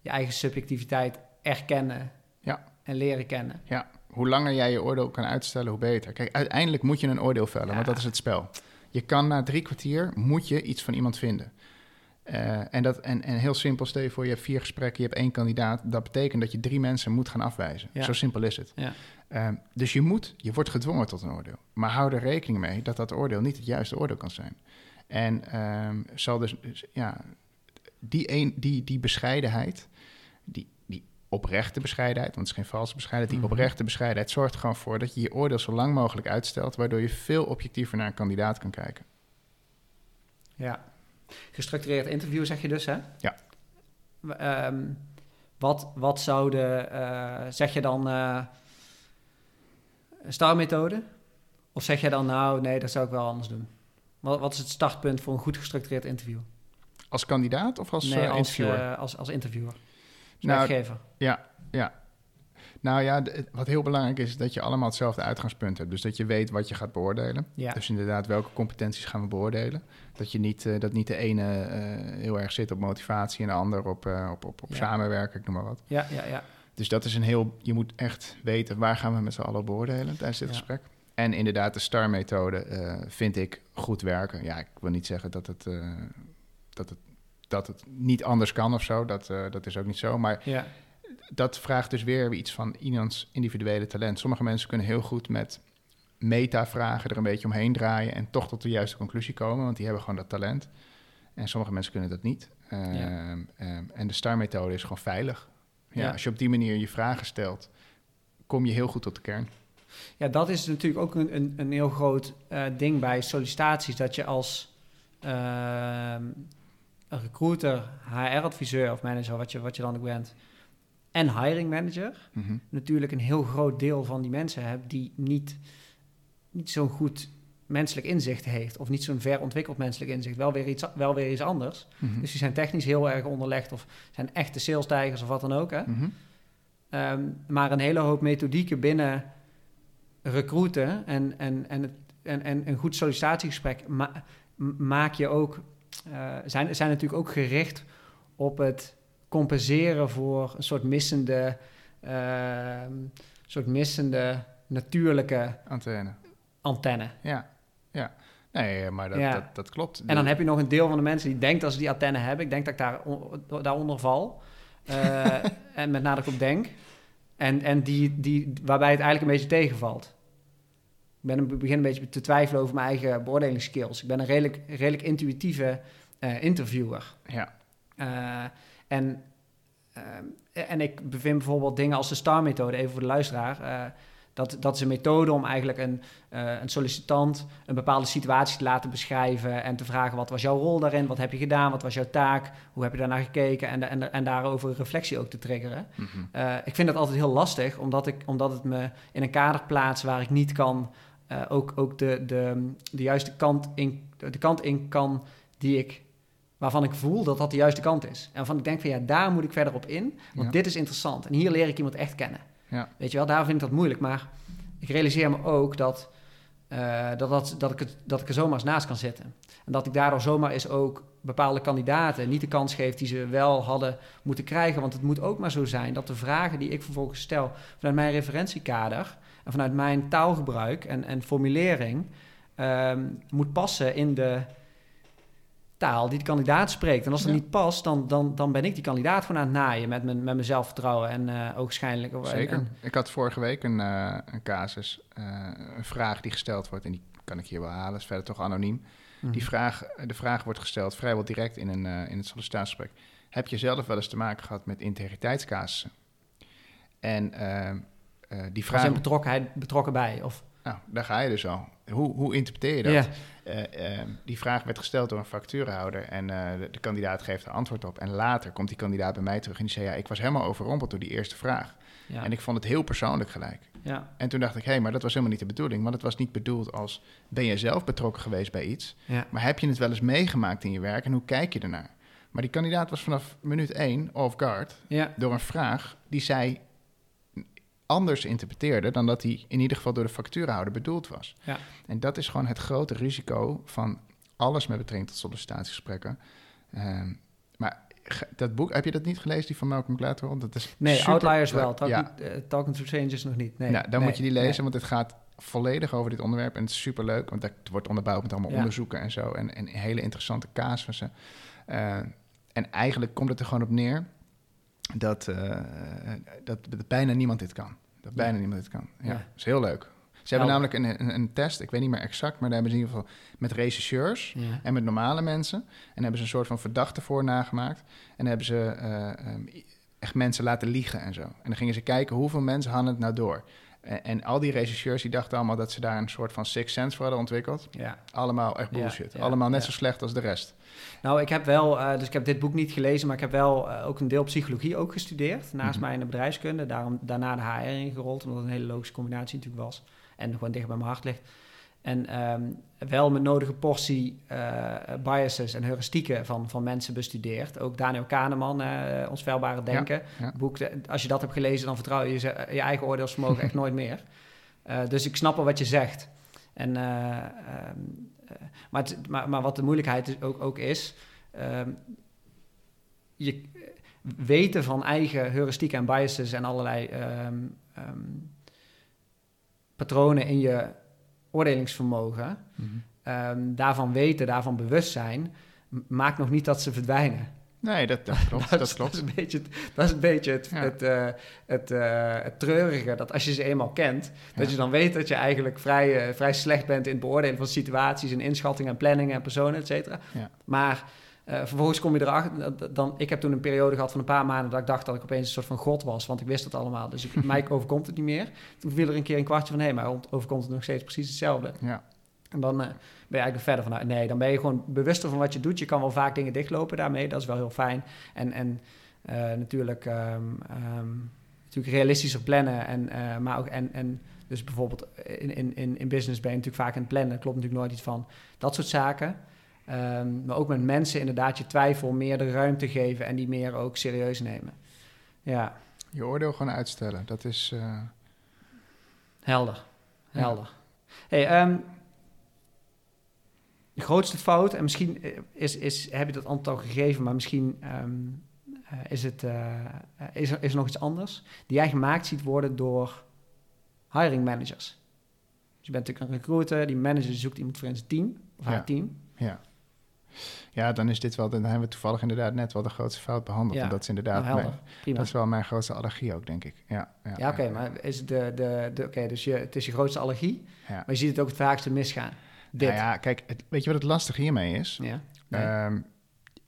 je eigen subjectiviteit erkennen Ja. en leren kennen. Ja, hoe langer jij je oordeel kan uitstellen, hoe beter. Kijk, uiteindelijk moet je een oordeel vellen, Ja. want dat is het spel. Je kan na drie kwartier, moet je iets van iemand vinden. Eh, en, dat, en, en heel simpel, stel je voor, je hebt vier gesprekken, je hebt één kandidaat. Dat betekent dat je drie mensen moet gaan afwijzen. Ja. Zo simpel is het. Ja. Eh, dus je moet, je wordt gedwongen tot een oordeel. Maar hou er rekening mee dat dat oordeel niet het juiste oordeel kan zijn. En ehm, zal dus, dus, ja, die, een, die, die bescheidenheid, die, die oprechte bescheidenheid, want het is geen valse bescheidenheid, die Mhm. oprechte bescheidenheid zorgt er gewoon voor dat je je oordeel zo lang mogelijk uitstelt, waardoor je veel objectiever naar een kandidaat kan kijken. Ja. Gestructureerd interview zeg je dus, hè? Ja. Ehm, wat, wat zouden, eh, zeg je dan eh een starmethode? Of zeg je dan, nou, nee, dat zou ik wel anders doen? Wat, wat is het startpunt voor een goed gestructureerd interview? Als kandidaat of als nee, eh, als, interviewer? eh, als, als interviewer. Als Nou, werkgever. Ja, ja. Nou ja, wat heel belangrijk is, is dat je allemaal hetzelfde uitgangspunt hebt. Dus dat je weet wat je gaat beoordelen. Ja. Dus inderdaad, welke competenties gaan we beoordelen. Dat, je niet, eh, dat niet de ene eh, heel erg zit op motivatie en de ander op, eh, op, op, op Ja. samenwerken, ik noem maar wat. ja, ja, ja. Dus dat is een heel, je moet echt weten waar gaan we met z'n allen beoordelen tijdens dit Ja. gesprek. En inderdaad, de STAR-methode vind ik goed werken. Ja, ik wil niet zeggen dat het, dat het, dat het niet anders kan of zo. Dat, dat is ook niet zo. Maar ja. Dat vraagt dus weer iets van iemands individuele talent. Sommige mensen kunnen heel goed met meta-vragen er een beetje omheen draaien en toch tot de juiste conclusie komen, want die hebben gewoon dat talent. En sommige mensen kunnen dat niet. Ehm, ehm, en de STAR-methode is gewoon veilig. Ja, Ja. Als je op die manier je vragen stelt, kom je heel goed tot de kern. Ja, dat is natuurlijk ook een, een, een heel groot eh, ding bij sollicitaties. Dat je als een recruiter, HR-adviseur of manager, wat je, wat je dan ook bent, en hiring manager Mhm. natuurlijk een heel groot deel van die mensen hebt die niet, niet zo'n goed menselijk inzicht heeft. Of niet zo'n ver ontwikkeld menselijk inzicht. Wel weer iets, wel weer iets anders. Mhm. Dus die zijn technisch heel erg onderlegd of zijn echte salestijgers of wat dan ook. Hè? Mhm. Ehm, maar een hele hoop methodieken binnen recruiten en, en, en, het, en, en een goed sollicitatiegesprek ma- maak je ook, eh, zijn, zijn natuurlijk ook gericht op het compenseren voor een soort missende, ehm, soort missende natuurlijke Antenne. antenne. Ja, ja. Nee, maar dat, Ja. dat, dat klopt. En dan heb je nog een deel van de mensen die denkt dat ze die antenne hebben. Ik denk dat ik daar on- daaronder val. Eh, en met nadruk op denk. En, en die, die, waarbij het eigenlijk een beetje tegenvalt. Ik ben een, begin een beetje te twijfelen over mijn eigen beoordelingsskills. Ik ben een redelijk, redelijk intuïtieve eh, interviewer. Ja, Eh, en, eh, en ik bevind bijvoorbeeld dingen als de STAR-methode, even voor de luisteraar. eh, dat, dat is een methode om eigenlijk een, eh, een sollicitant een bepaalde situatie te laten beschrijven en te vragen wat was jouw rol daarin, wat heb je gedaan, wat was jouw taak, hoe heb je daarnaar gekeken en, en, en daarover een reflectie ook te triggeren. Mhm. Ik vind dat altijd heel lastig, omdat, ik, omdat het me in een kader plaatst waar ik niet kan, ook, ook de, de, de juiste kant in, de kant in kan die ik, waarvan ik voel dat dat de juiste kant is. En waarvan ik denk van ja, daar moet ik verder op in, want Ja. dit is interessant. En hier leer ik iemand echt kennen. Ja. Weet je wel, daar vind ik dat moeilijk. Maar ik realiseer me ook dat, eh, dat, dat, dat, ik het, dat ik er zomaar eens naast kan zitten. En dat ik daardoor zomaar eens ook bepaalde kandidaten niet de kans geef die ze wel hadden moeten krijgen. Want het moet ook maar zo zijn dat de vragen die ik vervolgens stel vanuit mijn referentiekader en vanuit mijn taalgebruik en, en formulering ehm, moet passen in de taal die de kandidaat spreekt. En als dat Ja. niet past, dan, dan, dan ben ik die kandidaat gewoon aan het naaien met mijn, met mijn zelfvertrouwen en eh oogschijnlijk. en- Zeker. en- ik had vorige week een, eh, een casus, eh, een vraag die gesteld wordt, en die kan ik hier wel halen, is verder toch anoniem. Mhm. Die vraag, de vraag wordt gesteld vrijwel direct in, een, eh, in het sollicitatiegesprek. Heb je zelf wel eens te maken gehad met integriteitscasussen? En eh, eh, die vraag, in betrokkenheid betrokken bij. Of, nou, daar ga je dus al. Hoe, hoe interpreteer je dat? ja. Eh, eh, die vraag werd gesteld door een factuurhouder en eh, de, de kandidaat geeft er antwoord op. En later komt die kandidaat bij mij terug en die zei, ja, ik was helemaal overrompeld door die eerste vraag. Ja. En ik vond het heel persoonlijk gelijk. ja. En toen dacht ik, hé, hey, maar dat was helemaal niet de bedoeling. Want het was niet bedoeld als, ben je zelf betrokken geweest bij iets? Ja. Maar heb je het wel eens meegemaakt in je werk en hoe kijk je ernaar? Maar die kandidaat was vanaf minuut één off guard door een vraag die zij anders interpreteerde dan dat die in ieder geval door de factuurhouder bedoeld was. Ja. En dat is gewoon het grote risico van alles met betrekking tot sollicitatiegesprekken. Ehm, maar dat boek, heb je dat niet gelezen, die van Malcolm Gladwell? Dat is Nee, super- Outliers wel. Talk, ja, eh, Talking to Strangers nog niet. Nee. nou, dan Nee. moet je die lezen, Nee. want het gaat volledig over dit onderwerp. En het is superleuk, want dat wordt onderbouwd met allemaal Ja. onderzoeken en zo. En, en hele interessante casussen. Eh, en eigenlijk komt het er gewoon op neer dat, eh, dat, dat bijna niemand dit kan. Dat bijna niemand dit kan. Ja, is heel leuk. Ze hebben Helder. namelijk een, een, een test, ik weet niet meer exact, maar daar hebben ze in ieder geval met rechercheurs Ja. en met normale mensen. En hebben ze een soort van verdachte voor nagemaakt. En hebben ze eh, ehm, echt mensen laten liegen en zo. En dan gingen ze kijken hoeveel mensen hadden het nou door. En, en al die rechercheurs die dachten allemaal dat ze daar een soort van six sense voor hadden ontwikkeld. Ja. Allemaal echt bullshit. ja, allemaal net zo slecht als de rest. Nou, ik heb wel, eh, dus ik heb dit boek niet gelezen, maar ik heb wel eh, ook een deel psychologie ook gestudeerd. Naast Mhm. mij in de bedrijfskunde. Daarom, daarna de HR ingerold, omdat het een hele logische combinatie natuurlijk was. En gewoon dicht bij mijn hart ligt. En ehm, wel met nodige portie eh, biases en heuristieken van, van mensen bestudeerd. Ook Daniel Kahneman, eh Ons Veilbare Denken. ja. Boek, de- als je dat hebt gelezen, dan vertrouw je je, je eigen oordeelsvermogen echt nooit meer. Eh, dus ik snap wel wat je zegt. En, eh, ehm, eh, maar, het- maar, maar wat de moeilijkheid is, ook, ook is... ehm, je eh, weten van eigen heuristieken en biases en allerlei patronen in je oordelingsvermogen... Mhm. ehm, daarvan weten, daarvan bewust zijn... maakt nog niet dat ze verdwijnen. Nee, dat, dat klopt. dat, is- klopt. Dat is een beetje, het- dat is een beetje het, Ja. het, eh, het, eh, het treurige. Dat als je ze eenmaal kent, dat je dan weet dat je eigenlijk vrij, eh, vrij slecht bent in het beoordelen van situaties en inschattingen en planningen en personen, et cetera. Ja. Maar eh, vervolgens kom je erachter. Dan, ik heb toen een periode gehad van een paar maanden dat ik dacht dat ik opeens een soort van god was, want ik wist het allemaal. Dus ik, mij overkomt het niet meer. Toen viel er een keer een kwartje van hé, maar overkomt het nog steeds precies hetzelfde. Ja. En dan eh, ben je eigenlijk verder van, nee, dan ben je gewoon bewuster van wat je doet. Je kan wel vaak dingen dichtlopen daarmee, dat is wel heel fijn. En, en eh, natuurlijk, ehm, ehm, natuurlijk realistischer plannen. En, maar ook, en, en dus bijvoorbeeld in, in, in, in business ben je natuurlijk vaak aan het plannen. klopt natuurlijk nooit iets van. Dat soort zaken. Ehm, maar ook met mensen inderdaad je twijfel meer de ruimte geven en die meer ook serieus nemen. Ja. Je oordeel gewoon uitstellen, dat is... Uh... Helder, helder. Hey, Hey, de grootste fout, en misschien eh, is, is, heb je dat antwoord al gegeven, maar misschien um, uh, is, het, uh, is, er, is er nog iets anders, die jij gemaakt ziet worden door hiring managers. Dus je bent natuurlijk een recruiter, die manager zoekt iemand voor in zijn team, of haar team. Ja. Ja, dan is dit wel, dan hebben we toevallig inderdaad net wel de grootste fout behandeld. Ja. dat is inderdaad, nou, mijn, dat is wel mijn grootste allergie ook, denk ik. Ja, ja, ja oké, maar is de, de, de oké, dus je, het is je grootste allergie, maar je ziet het ook het vaakste misgaan. Nou ja, kijk, weet je wat het lastige hiermee is? Ja. Ehm,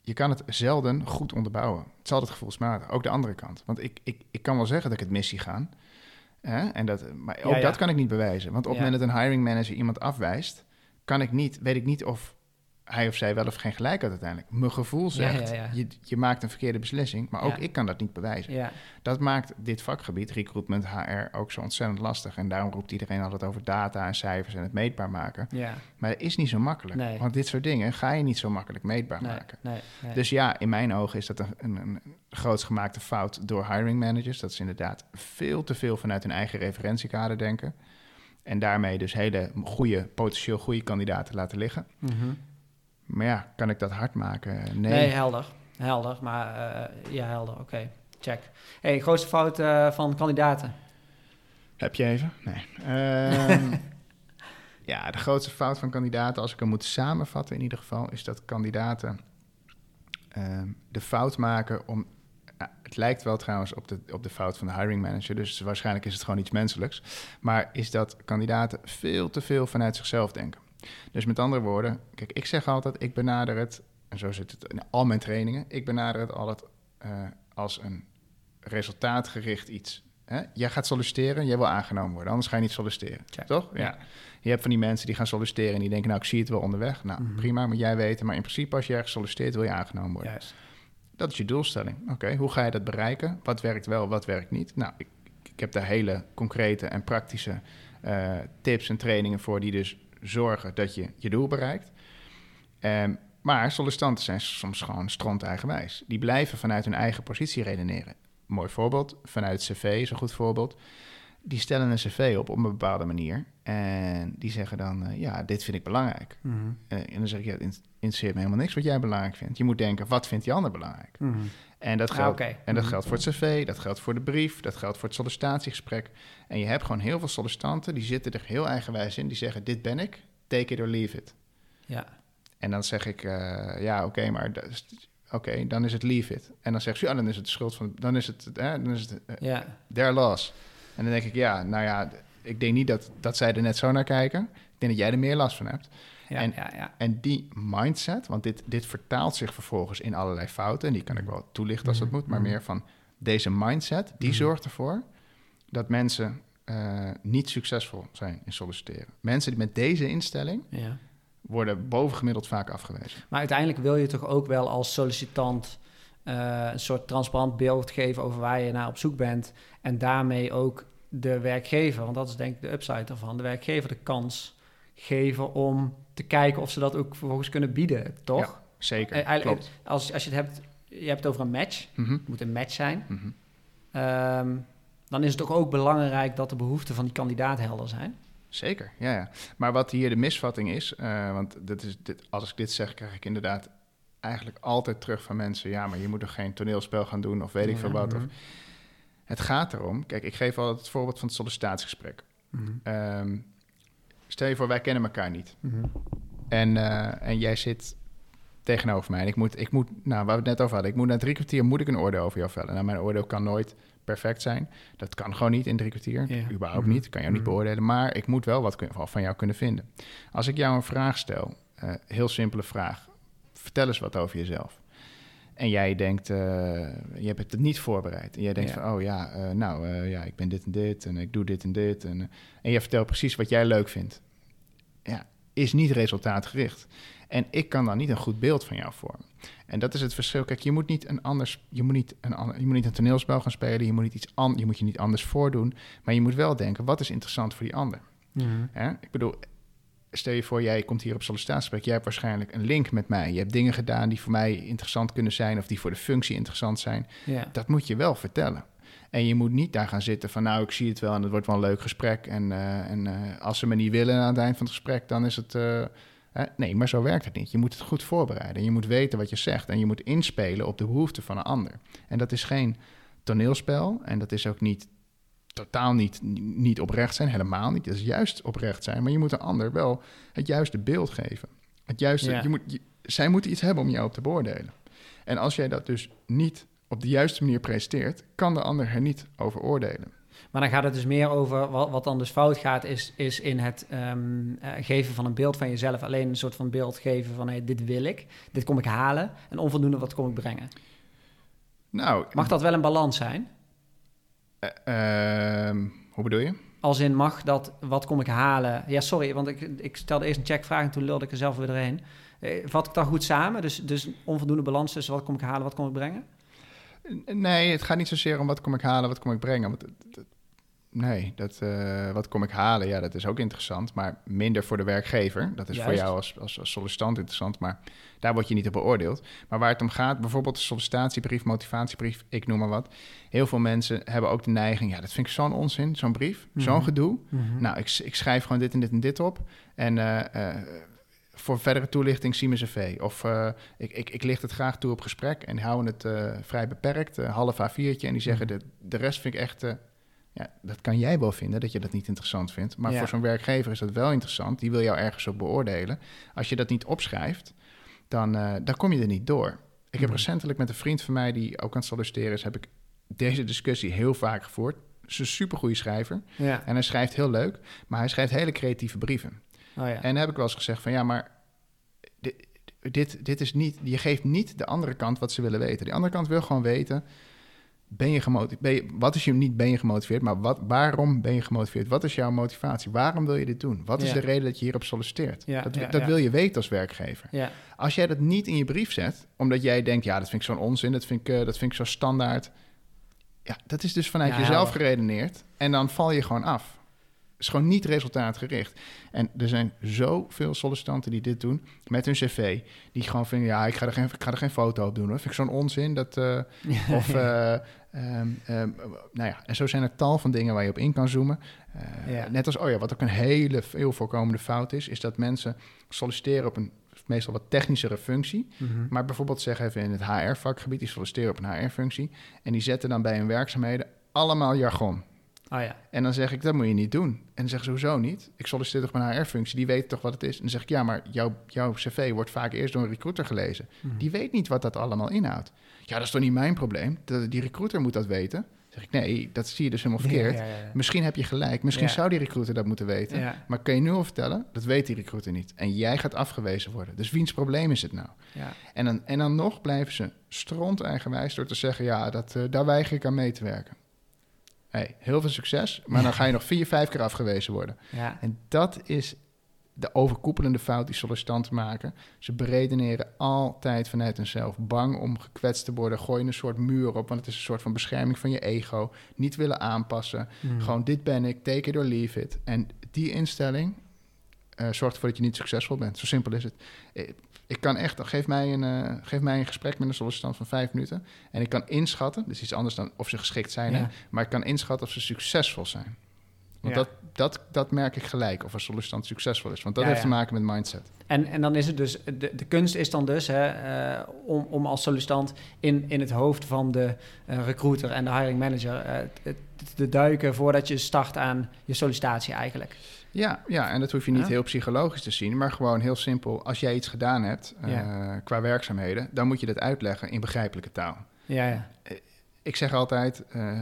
je kan het zelden goed onderbouwen. Het is altijd gevoelsmatig. Ook de andere kant. Want ik, ik, ik kan wel zeggen dat ik het missie ga. Hè? En dat, maar ook dat kan ik niet bewijzen. Want op het moment dat een hiring manager iemand afwijst, kan ik niet, weet ik niet of hij of zij wel of geen gelijk had uiteindelijk. Mijn gevoel zegt, Je, je maakt een verkeerde beslissing, maar ook ik kan dat niet bewijzen. Dat maakt dit vakgebied, recruitment, HR, ook zo ontzettend lastig. En daarom roept iedereen altijd over data en cijfers en het meetbaar maken. Maar het is niet zo makkelijk. Want dit soort dingen ga je niet zo makkelijk meetbaar maken. Dus ja, in mijn ogen is dat een, een, een groots gemaakte fout door hiring managers. Dat is inderdaad veel te veel vanuit hun eigen referentiekader denken. En daarmee dus hele goede, potentieel goede kandidaten laten liggen. Mm maar ja, kan ik dat hard maken? Nee. Nee, helder. Helder, maar uh, ja, helder. Oké, check. hey, grootste fout uh, van kandidaten? Heb je even? Nee. Um, ja, de grootste fout van kandidaten, als ik hem moet samenvatten in ieder geval, is dat kandidaten um, de fout maken om... het lijkt wel trouwens op de, op de fout van de hiring manager, dus waarschijnlijk is het gewoon iets menselijks. Maar is dat kandidaten veel te veel vanuit zichzelf denken. Dus met andere woorden, kijk, ik zeg altijd, ik benader het, en zo zit het in al mijn trainingen, ik benader het altijd uh, als een resultaatgericht iets. Hè? Jij gaat solliciteren, jij wil aangenomen worden, anders ga je niet solliciteren. Toch? Ja. Je hebt van die mensen die gaan solliciteren en die denken, nou, ik zie het wel onderweg. Nou, mm -hmm. prima, moet jij weten. Maar in principe, als je ergens solliciteert, wil je aangenomen worden. Juist. Dat is je doelstelling. Oké, hoe ga je dat bereiken? Wat werkt wel, wat werkt niet? Nou, ik, ik heb daar hele concrete en praktische uh, tips en trainingen voor die dus zorgen dat je je doel bereikt. Um, maar sollicitanten zijn soms gewoon stront eigenwijs. Die blijven vanuit hun eigen positie redeneren. Mooi voorbeeld, vanuit het cv is een goed voorbeeld. Die stellen een cv op op een bepaalde manier. En die zeggen dan, uh, ja, dit vind ik belangrijk. Mm -hmm. uh, en dan zeg ik, ja, het interesseert me helemaal niks wat jij belangrijk vindt. Je moet denken, wat vindt die ander belangrijk? Mm -hmm. En dat, geldt, ah, en dat mhm. geldt voor het cv, dat geldt voor de brief, dat geldt voor het sollicitatiegesprek. En je hebt gewoon heel veel sollicitanten, die zitten er heel eigenwijs in. Die zeggen, dit ben ik, take it or leave it. Ja. En dan zeg ik, uh, ja, oké, okay, maar oké, dan is het leave it. En dan zegt ze, ja, dan is het de schuld van, dan is het, hè, dan is het uh, ja. their loss. En dan denk ik, ja, nou ja, ik denk niet dat, dat zij er net zo naar kijken. Ik denk dat jij er meer last van hebt. Ja, en, ja, ja. en die mindset, want dit, dit vertaalt zich vervolgens in allerlei fouten. En die kan ik wel toelichten als dat mhm, moet. Maar mhm. meer van deze mindset, die mhm. zorgt ervoor dat mensen uh, niet succesvol zijn in solliciteren. Mensen die met deze instelling ja. worden bovengemiddeld vaak afgewezen. Maar uiteindelijk wil je toch ook wel als sollicitant uh, een soort transparant beeld geven over waar je naar op zoek bent. En daarmee ook de werkgever, want dat is denk ik de upside ervan, de werkgever de kans geven om te kijken of ze dat ook vervolgens kunnen bieden, toch? Ja, zeker, uh, klopt. Als, als je het hebt, je hebt het over een match, mm het moet een match zijn. Mm -hmm. um, dan is het toch ook belangrijk dat de behoeften van die kandidaat helder zijn. Zeker, ja, ja. Maar wat hier de misvatting is, uh, want dit is, dit, als ik dit zeg, krijg ik inderdaad eigenlijk altijd terug van mensen... ja, maar je moet er geen toneelspel gaan doen of weet ik veel wat. Of, mhm. het gaat erom, kijk, ik geef altijd het voorbeeld van het sollicitatiegesprek. Um, stel je voor, wij kennen elkaar niet. Mm -hmm. en, uh, en jij zit tegenover mij en ik moet, ik moet, nou, waar we het net over hadden... ik moet na drie kwartier moet ik een oordeel over jou vellen. Nou, mijn oordeel kan nooit perfect zijn. Dat kan gewoon niet in drie kwartier. Yeah. Überhaupt mm -hmm. niet. Kan jou niet mhm. beoordelen. Maar ik moet wel wat van jou kunnen vinden. Als ik jou een vraag stel, uh, heel simpele vraag. Vertel eens wat over jezelf. En jij denkt, uh, je hebt het niet voorbereid. En jij denkt van, oh ja, uh, nou ja, ik ben dit en dit en ik doe dit en dit. En, en je vertelt precies wat jij leuk vindt. Ja, is niet resultaatgericht. En ik kan dan niet een goed beeld van jou vormen. En dat is het verschil. Kijk, je moet niet een anders, je moet niet een, ander, je moet niet een toneelspel gaan spelen. Je moet, niet iets an, je moet je niet anders voordoen. Maar je moet wel denken, wat is interessant voor die ander? Hè? Ik bedoel, stel je voor, jij komt hier op sollicitatiegesprek. Jij hebt waarschijnlijk een link met mij. Je hebt dingen gedaan die voor mij interessant kunnen zijn... of die voor de functie interessant zijn. Ja. Dat moet je wel vertellen. En je moet niet daar gaan zitten van... nou, ik zie het wel en het wordt wel een leuk gesprek. En, eh, en eh, als ze me niet willen aan het eind van het gesprek... dan is het... eh, nee, maar zo werkt het niet. Je moet het goed voorbereiden. Je moet weten wat je zegt. En je moet inspelen op de behoeften van een ander. En dat is geen toneelspel. En dat is ook niet totaal niet, niet oprecht zijn. Helemaal niet. Dat is juist oprecht zijn. Maar je moet een ander wel het juiste beeld geven. Het juiste, Ja. je moet, je- zij moeten iets hebben om jou op te beoordelen. En als jij dat dus niet op de juiste manier presenteert, kan de ander er niet over oordelen. Maar dan gaat het dus meer over wat, wat dan dus fout gaat, is, is in het ehm, eh, geven van een beeld van jezelf. Alleen een soort van beeld geven van hey, dit wil ik, dit kom ik halen. En onvoldoende wat kom ik brengen. Nou, Mag dat wel een balans zijn? Eh, ehm, hoe bedoel je? Als in mag dat wat kom ik halen? Ja, sorry, want ik, ik stelde eerst een checkvraag en toen lulde ik er zelf weer doorheen. Eh, vat ik dat goed samen? Dus, dus onvoldoende balans tussen wat kom ik halen, wat kom ik brengen? Nee, het gaat niet zozeer om wat kom ik halen, wat kom ik brengen. Want, het- het- nee, dat, eh, wat kom ik halen, ja, dat is ook interessant. Maar minder voor de werkgever. Dat is voor jou als, als, als sollicitant interessant, maar daar word je niet op beoordeeld. Maar waar het om gaat, bijvoorbeeld de sollicitatiebrief, motivatiebrief, ik noem maar wat. Heel veel mensen hebben ook de neiging, ja, dat vind ik zo'n onzin, zo'n brief, zo'n Mhm. gedoe. Mhm. Nou, ik, ik schrijf gewoon dit en dit en dit op. En eh, eh, voor verdere toelichting zie mijn cv. Of ik, ik, ik licht het graag toe op gesprek en houden het vrij beperkt. eh, half A4'tje. En die zeggen, Mhm. de, de rest vind ik echt... ja, dat kan jij wel vinden, dat je dat niet interessant vindt. Maar Ja. voor zo'n werkgever is dat wel interessant. Die wil jou ergens op beoordelen. Als je dat niet opschrijft, dan, dan kom je er niet door. Ik heb Mhm. recentelijk met een vriend van mij... die ook aan het solliciteren is... heb ik deze discussie heel vaak gevoerd. Het is een supergoeie schrijver. Ja. En hij schrijft heel leuk, maar hij schrijft hele creatieve brieven. Oh ja. En dan heb ik wel eens gezegd van ja, maar dit, dit, dit is niet, je geeft niet de andere kant wat ze willen weten. Die andere kant wil gewoon weten, ben je gemotiveerd, ben je, wat is je niet ben je gemotiveerd, maar wat, waarom ben je gemotiveerd? Wat is jouw motivatie? Waarom wil je dit doen? Wat is Ja. de reden dat je hierop solliciteert? Ja, dat ja, dat wil je weten als werkgever. ja. Als jij dat niet in je brief zet, omdat jij denkt, ja, dat vind ik zo'n onzin, dat vind ik, eh, dat vind ik zo standaard. Ja, dat is dus vanuit jezelf geredeneerd. En dan val je gewoon af. Is gewoon niet resultaatgericht. En er zijn zoveel sollicitanten die dit doen met hun cv. Die gewoon vinden, ja, ik ga er geen, ik ga er geen foto op doen. Hoor. Vind ik zo'n onzin. Dat, eh, of, eh, ehm, ehm, nou ja, en zo zijn er tal van dingen waar je op in kan zoomen. Eh, Ja. Net als, oh ja, wat ook een hele veel voorkomende fout is, is dat mensen solliciteren op een meestal wat technischere functie. Mhm. Maar bijvoorbeeld zeg even in het HR-vakgebied, die solliciteren op een HR-functie. En die zetten dan bij hun werkzaamheden allemaal jargon. Oh ja. En dan zeg ik, dat moet je niet doen. En dan zeggen ze, hoezo niet? Ik solliciteer toch een HR-functie, die weet toch wat het is? En dan zeg ik, ja, maar jouw, jouw cv wordt vaak eerst door een recruiter gelezen. Mhm. Die weet niet wat dat allemaal inhoudt. Ja, dat is toch niet mijn probleem? Dat, die recruiter moet dat weten. Dan zeg ik, nee, dat zie je dus helemaal verkeerd. Ja, ja, ja. Misschien heb je gelijk. Misschien zou die recruiter dat moeten weten. Maar kan je nu al vertellen? Dat weet die recruiter niet. En jij gaat afgewezen worden. Dus wiens probleem is het nou? Ja. En dan, en dan nog blijven ze stront eigenwijs door te zeggen... ja, dat, eh, daar weiger ik aan mee te werken. Hey, heel veel succes, maar dan ga je nog vier, vijf keer afgewezen worden. Ja. En dat is de overkoepelende fout die sollicitanten maken. Ze beredeneren altijd vanuit hunzelf. Bang om gekwetst te worden. Gooien een soort muur op, want het is een soort van bescherming van je ego. Niet willen aanpassen. Mhm. Gewoon dit ben ik, take it or leave it. En die instelling eh, zorgt ervoor dat je niet succesvol bent. Zo simpel is het. Ik kan echt, geef mij, een, eh, geef mij een gesprek met een sollicitant van vijf minuten. En ik kan inschatten, dus iets anders dan of ze geschikt zijn, hè, maar ik kan inschatten of ze succesvol zijn. Want Ja. dat, dat, dat merk ik gelijk, of een sollicitant succesvol is. Want dat Ja, heeft te maken met mindset. En, en dan is het dus, de, de kunst is dan dus hè, eh, om, om als sollicitant in, in het hoofd van de eh, recruiter en de hiring manager te, te duiken voordat je start aan je sollicitatie eigenlijk. Ja, ja, en dat hoef je niet Ja. heel psychologisch te zien, maar gewoon heel simpel. Als jij iets gedaan hebt eh, Ja. qua werkzaamheden, dan moet je dat uitleggen in begrijpelijke taal. Ja, ja. Ik zeg altijd, eh,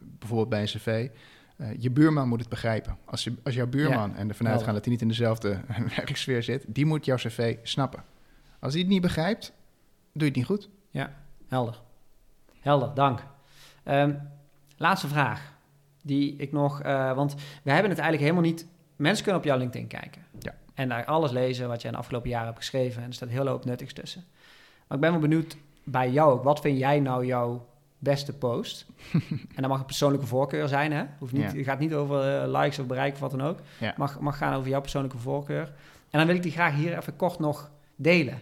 bijvoorbeeld bij een cv, eh, je buurman moet het begrijpen. Als, je, als jouw buurman, en ervan uitgaan dat hij niet in dezelfde werksfeer zit, die moet jouw cv snappen. Als hij het niet begrijpt, doe je het niet goed. Helder. Helder, dank. Ehm, laatste vraag. Die ik nog, eh, want we hebben het eigenlijk helemaal niet. Mensen kunnen op jouw LinkedIn kijken. Ja. En daar alles lezen wat je in de afgelopen jaren hebt geschreven. En er staat heel hoop nuttigs tussen. Maar ik ben wel benieuwd bij jou ook. Wat vind jij nou jouw beste post? en dat mag een persoonlijke voorkeur zijn, hè? Hoeft niet, Ja. Het gaat niet over eh, likes of bereik of wat dan ook. Ja. Mag, mag gaan over jouw persoonlijke voorkeur. En dan wil ik die graag hier even kort nog delen.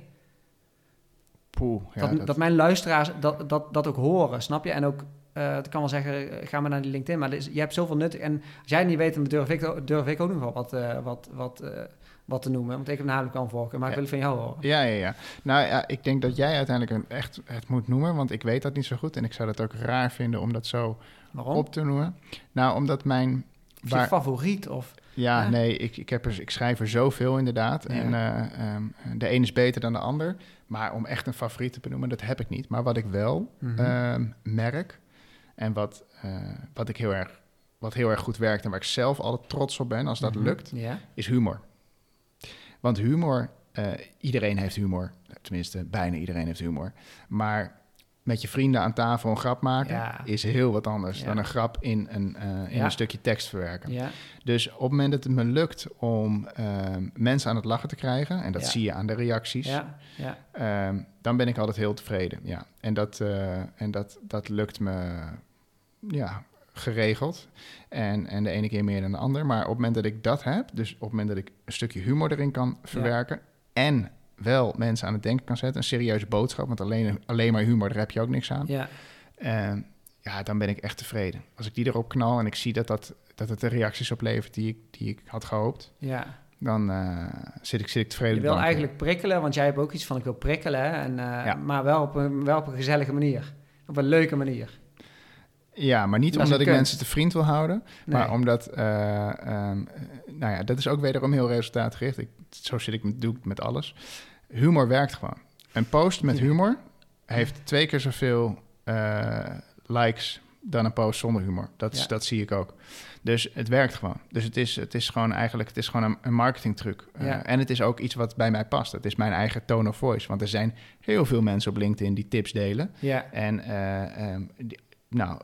Poeh, ja, dat, dat- dat mijn luisteraars dat, dat, dat ook horen, snap je? En ook, ik kan wel zeggen, eh, ga maar naar die LinkedIn. Maar je hebt zoveel nut. En als jij het niet weet, dan durf ik, ook- durf ik ook nog wel wat, eh, wat, wat, wat te noemen. Want ik heb namelijk wel een voorkeur, maar ik Ja. wil het van jou horen. Ja, ja, ja. Nou ja, ik denk dat jij uiteindelijk een echt het moet noemen, want ik weet dat niet zo goed. En ik zou dat ook raar vinden om dat zo Waarom? op te noemen. Nou, omdat mijn... Je favoriet? Of, Ja, Ja. nee, ik, ik, heb er, ik schrijf er zoveel inderdaad. Ja. En eh, ehm, de een is beter dan de ander. Maar om echt een favoriet te benoemen, dat heb ik niet. Maar wat ik wel Mhm. ehm, merk en wat, eh, wat, ik heel erg, wat heel erg goed werkt en waar ik zelf altijd trots op ben als dat Mhm. lukt, is humor. Want humor, eh, iedereen heeft humor. Tenminste, bijna iedereen heeft humor. Maar met je vrienden aan tafel een grap maken Ja. is heel wat anders Ja. dan een grap in, een, eh, in Ja. een stukje tekst verwerken. Dus op het moment dat het me lukt om ehm, mensen aan het lachen te krijgen, en dat zie je aan de reacties, Ja. Ja. ehm, dan ben ik altijd heel tevreden. Ja. En, dat, en dat, dat lukt me ja, geregeld. En, en de ene keer meer dan de ander. Maar op het moment dat ik dat heb, dus op het moment dat ik een stukje humor erin kan verwerken en wel mensen aan het denken kan zetten, een serieuze boodschap, want alleen, alleen maar humor, daar heb je ook niks aan. Ja. Ehm, ja, dan ben ik echt tevreden. Als ik die erop knal en ik zie dat, dat, dat het de reacties oplevert die ik, die ik had gehoopt, ja. dan eh, zit, ik, zit ik tevreden. Je wil eigenlijk prikkelen, want jij hebt ook iets van ik wil prikkelen. En, eh, Ja. Maar wel op, een, wel op een gezellige manier. Op een leuke manier. Ja, maar niet Dat omdat ik mensen te vriend wil houden, Nee. maar omdat, eh, ehm, eh, nou ja, dat is ook wederom heel resultaatgericht. Ik, zo zit ik met, doe ik met alles. Humor werkt gewoon. Een post met Ja. humor heeft twee keer zoveel eh, likes dan een post zonder humor. Dat, is, Ja. dat zie ik ook. Dus het werkt gewoon. Dus het is, het is gewoon eigenlijk het is gewoon een, een marketingtruc. Eh, en het is ook iets wat bij mij past. Het is mijn eigen tone of voice. Want er zijn heel veel mensen op LinkedIn die tips delen. Ja. En eh, ehm, die- nou,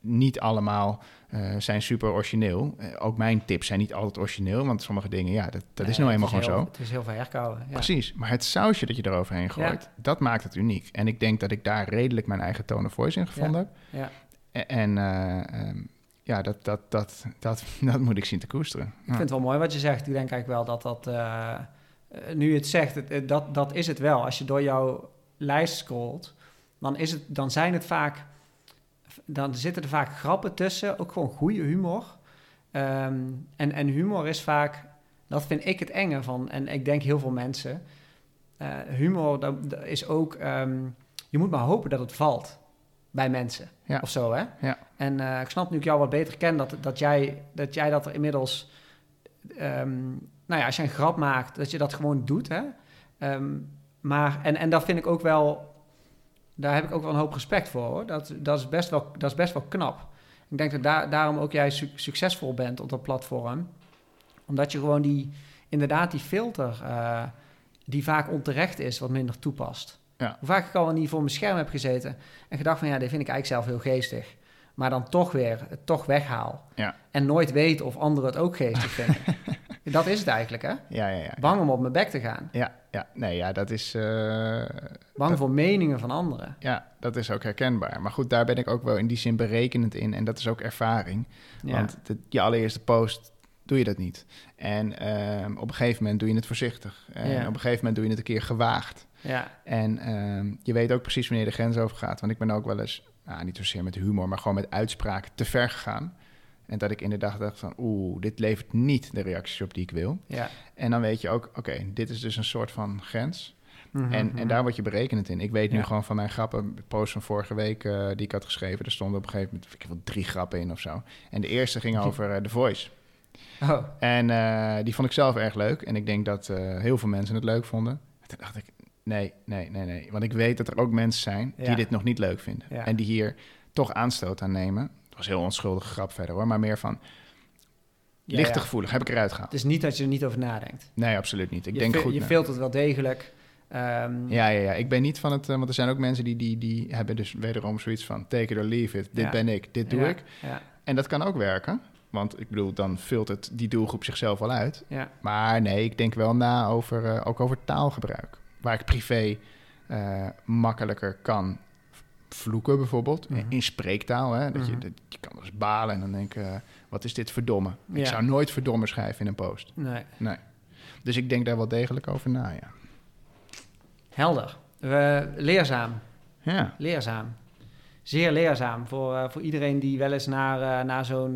niet allemaal eh, zijn super origineel. Eh, ook mijn tips zijn niet altijd origineel, want sommige dingen, ja, dat, dat is nou eenmaal gewoon heel- zo. Het is heel veel herkauwen. Ja. Precies, maar het sausje dat je eroverheen gooit, dat maakt het uniek. En ik denk dat ik daar redelijk mijn eigen tone of voice in gevonden heb. Ja. En eh, ehm, ja, dat, dat, dat, dat, dat moet ik zien te koesteren. Ik vind het wel mooi wat je zegt. Ik denk eigenlijk wel dat dat... nu je het zegt, het- dat, dat is het wel. Als je door jouw lijst scrolt, dan, is het, dan zijn het vaak... Dan zitten er vaak grappen tussen. Ook gewoon goede humor. Ehm, en, en humor is vaak... Dat vind ik het enge van. En ik denk heel veel mensen. eh, humor dat, dat is ook... ehm, je moet maar hopen dat het valt bij mensen. Ja. Of zo, hè? Ja. En eh, ik snap nu ik jou wat beter ken... dat, dat, jij, dat jij dat er inmiddels... ehm, nou ja, als je een grap maakt, dat je dat gewoon doet, hè? Maar, en, en dat vind ik ook wel... Daar heb ik ook wel een hoop respect voor, hoor. Dat, dat, is, best wel, dat is best wel knap. Ik denk dat daar, daarom ook jij su- succesvol bent op dat platform. Omdat je gewoon die... Inderdaad, die filter... eh, die vaak onterecht is, wat minder toepast. Ja. Hoe vaak ik al niet voor mijn scherm heb gezeten... en gedacht van, ja, dit vind ik eigenlijk zelf heel geestig. Maar dan toch weer, het toch weghaal. Ja. En nooit weet of anderen het ook geestig vinden. dat is het eigenlijk, hè? Ja, ja, ja. Bang om op mijn bek te gaan. Ja, ja, nee, ja, dat is... eh, Bang Dat- voor meningen van anderen. Ja, dat is ook herkenbaar. Maar goed, daar ben ik ook wel in die zin berekenend in. En dat is ook ervaring. Ja. Want de, je allereerste post doe je dat niet. En ehm, op een gegeven moment doe je het voorzichtig. En Ja. op een gegeven moment doe je het een keer gewaagd. ja. En ehm, je weet ook precies wanneer de grens over gaat. Want ik ben ook wel eens, nou, niet zozeer met humor, maar gewoon met uitspraken te ver gegaan. En dat ik inderdaad dacht van, oeh, dit levert niet de reacties op die ik wil. ja. En dan weet je ook, oké, dit is dus een soort van grens. Mhm, En, mhm. en daar word je berekenend in. Ik weet nu Ja. gewoon van mijn grappen, de post van vorige week eh, die ik had geschreven. Er stonden op een gegeven moment, ik wel drie grappen in of zo. En de eerste ging over eh, The Voice. Oh, En eh, die vond ik zelf erg leuk. En ik denk dat heel veel mensen het leuk vonden. En toen dacht ik, nee, nee, nee, nee. Want ik weet dat er ook mensen zijn die Ja. dit nog niet leuk vinden. En die hier toch aanstoot aan nemen. Het was heel onschuldige grap verder hoor. Maar meer van, ja, lichte gevoelig, heb ik eruit gehaald. Het is niet dat je er niet over nadenkt. Nee, absoluut niet. Ik je denk goed Je filtert wel degelijk. Ehm, Ja, ja, ja. Ik ben niet van het... eh, want er zijn ook mensen die, die, die hebben dus wederom zoiets van... take it or leave it. Dit Ja. ben ik, dit doe ja, ik. Ja, En dat kan ook werken. Want ik bedoel, dan vult het die doelgroep zichzelf al uit. Ja. Maar nee, ik denk wel na over, eh, ook over taalgebruik. Waar ik privé eh, makkelijker kan vloeken bijvoorbeeld. Mhm. In spreektaal. Hè? Dat je, Mhm. dat, je kan eens balen en dan denk ik, eh, wat is dit verdomme? Ja. Ik zou nooit verdomme schrijven in een post. Nee. Nee. Dus ik denk daar wel degelijk over na, ja. Helder. Leerzaam. Ja, Leerzaam. Zeer leerzaam voor, eh, voor iedereen die wel eens naar, eh, naar zo'n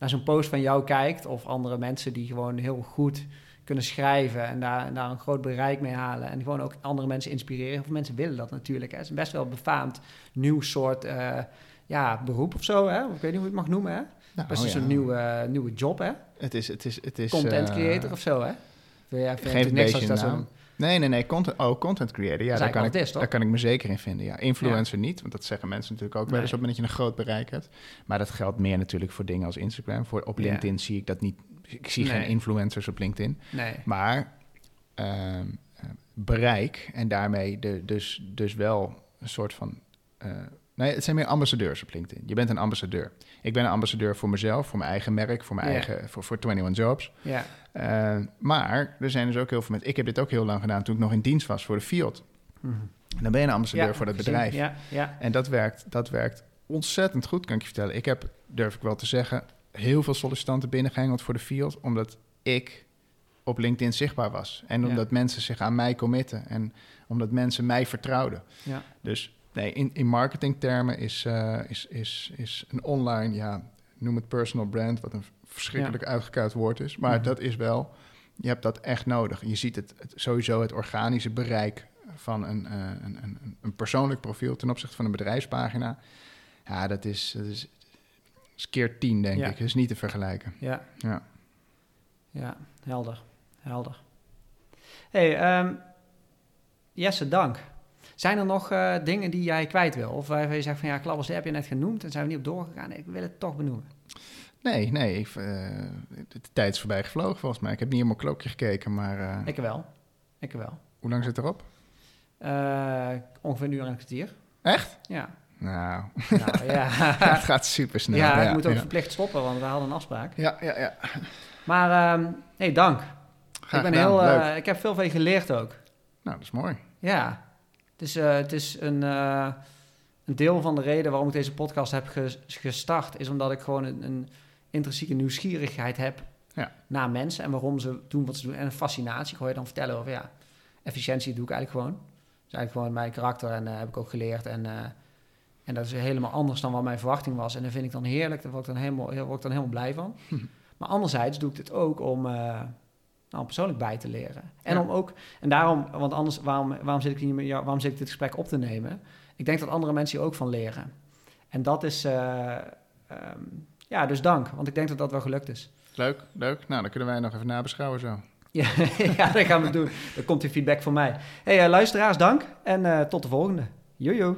naar zo'n post van jou kijkt. Of andere mensen die gewoon heel goed kunnen schrijven en daar, en daar een groot bereik mee halen. En gewoon ook andere mensen inspireren. Of mensen willen dat natuurlijk. Hè. Het is een best wel befaamd nieuw soort eh, ja, beroep of zo. Hè? Ik weet niet hoe je het mag noemen. Hè? nou, Best ja. is een nieuwe, nieuwe job, hè? Het is, het is, het is... Content eh, creator of zo, hè? Je Geef het niks als een dat zo- naam. Nee, nee, nee. Content, oh, content creator. Ja, daar kan, ik, is, toch? daar kan ik me zeker in vinden. Ja, influencer niet, want dat zeggen mensen natuurlijk ook wel eens Nee. op het moment dat je een groot bereik hebt. Maar dat geldt meer natuurlijk voor dingen als Instagram. Voor, op Ja. LinkedIn zie ik dat niet. Ik zie Nee. geen influencers op LinkedIn. Nee. Maar ehm, eh, bereik en daarmee de, dus, dus wel een soort van. eh, nee, het zijn meer ambassadeurs op LinkedIn. Je bent een ambassadeur. Ik ben een ambassadeur voor mezelf, voor mijn eigen merk, voor mijn Ja. eigen, voor, voor 21 Jobs. Ja. Eh, maar er zijn dus ook heel veel mensen. Ik heb dit ook heel lang gedaan toen ik nog in dienst was voor de Fiat. Mhm. En dan ben je een ambassadeur Ja, voor dat gezien. bedrijf. Ja, ja. En dat werkt, dat werkt ontzettend goed, kan ik je vertellen. Ik heb, durf ik wel te zeggen, heel veel sollicitanten binnengehengeld voor de Fiat, omdat ik op LinkedIn zichtbaar was. En Ja. omdat mensen zich aan mij committen en omdat mensen mij vertrouwden. ja. Dus nee, in, in marketingtermen is, eh, is, is, is een online, ja, noem het personal brand, wat een verschrikkelijk uitgekuit woord is. Maar Mhm. dat is wel, je hebt dat echt nodig. Je ziet het, het sowieso het organische bereik van een, eh, een, een, een persoonlijk profiel ten opzichte van een bedrijfspagina. Ja, dat is, dat is, is keer tien, denk Ja. ik. Is niet te vergelijken. Ja, Ja. ja, helder, helder. hey, ehm, Jesse, dank. Zijn er nog eh, dingen die jij kwijt wil? Of waarvan je zegt van ja, Klabbers, heb je net genoemd en zijn we niet op doorgegaan. Ik wil het toch benoemen. Nee, nee, ik, eh, de tijd is voorbij gevlogen volgens mij. Ik heb niet helemaal klokje gekeken, maar eh, Ik wel. Ik wel. hoe lang zit erop? Ongeveer een uur en een kwartier. Echt? Ja. Nou, Nou, ja. het gaat super snel. ja, ik moet ook verplicht stoppen, want we hadden een afspraak. Ja, ja, ja. Maar ehm nee, dank. Graag ik, ben gedaan. heel, eh, ik heb veel van je geleerd ook. Nou, dat is mooi. Ja, het is, eh, het is een, eh, een deel van de reden waarom ik deze podcast heb ges- gestart, is omdat ik gewoon een, een intrinsieke nieuwsgierigheid heb Ja. naar mensen en waarom ze doen wat ze doen. En een fascinatie, ik hoor je dan vertellen over, ja, efficiëntie doe ik eigenlijk gewoon. Dat is eigenlijk gewoon mijn karakter en heb ik ook geleerd. En, en dat is helemaal anders dan wat mijn verwachting was. En dat vind ik dan heerlijk, daar word ik dan helemaal, word ik dan helemaal blij van. Maar anderzijds doe ik dit ook om, eh, nou, persoonlijk bij te leren. En Ja. om ook, en daarom, want anders, waarom, waarom, zit ik hier waarom zit ik dit gesprek op te nemen? Ik denk dat andere mensen hier ook van leren. En dat is, eh, ehm, ja, dus dank, want ik denk dat dat wel gelukt is. Leuk, leuk. Nou, dan kunnen wij nog even nabeschouwen zo. Ja, ja dat gaan we doen. Dan komt die feedback van mij. hey, eh, luisteraars, dank en tot de volgende. Jojo.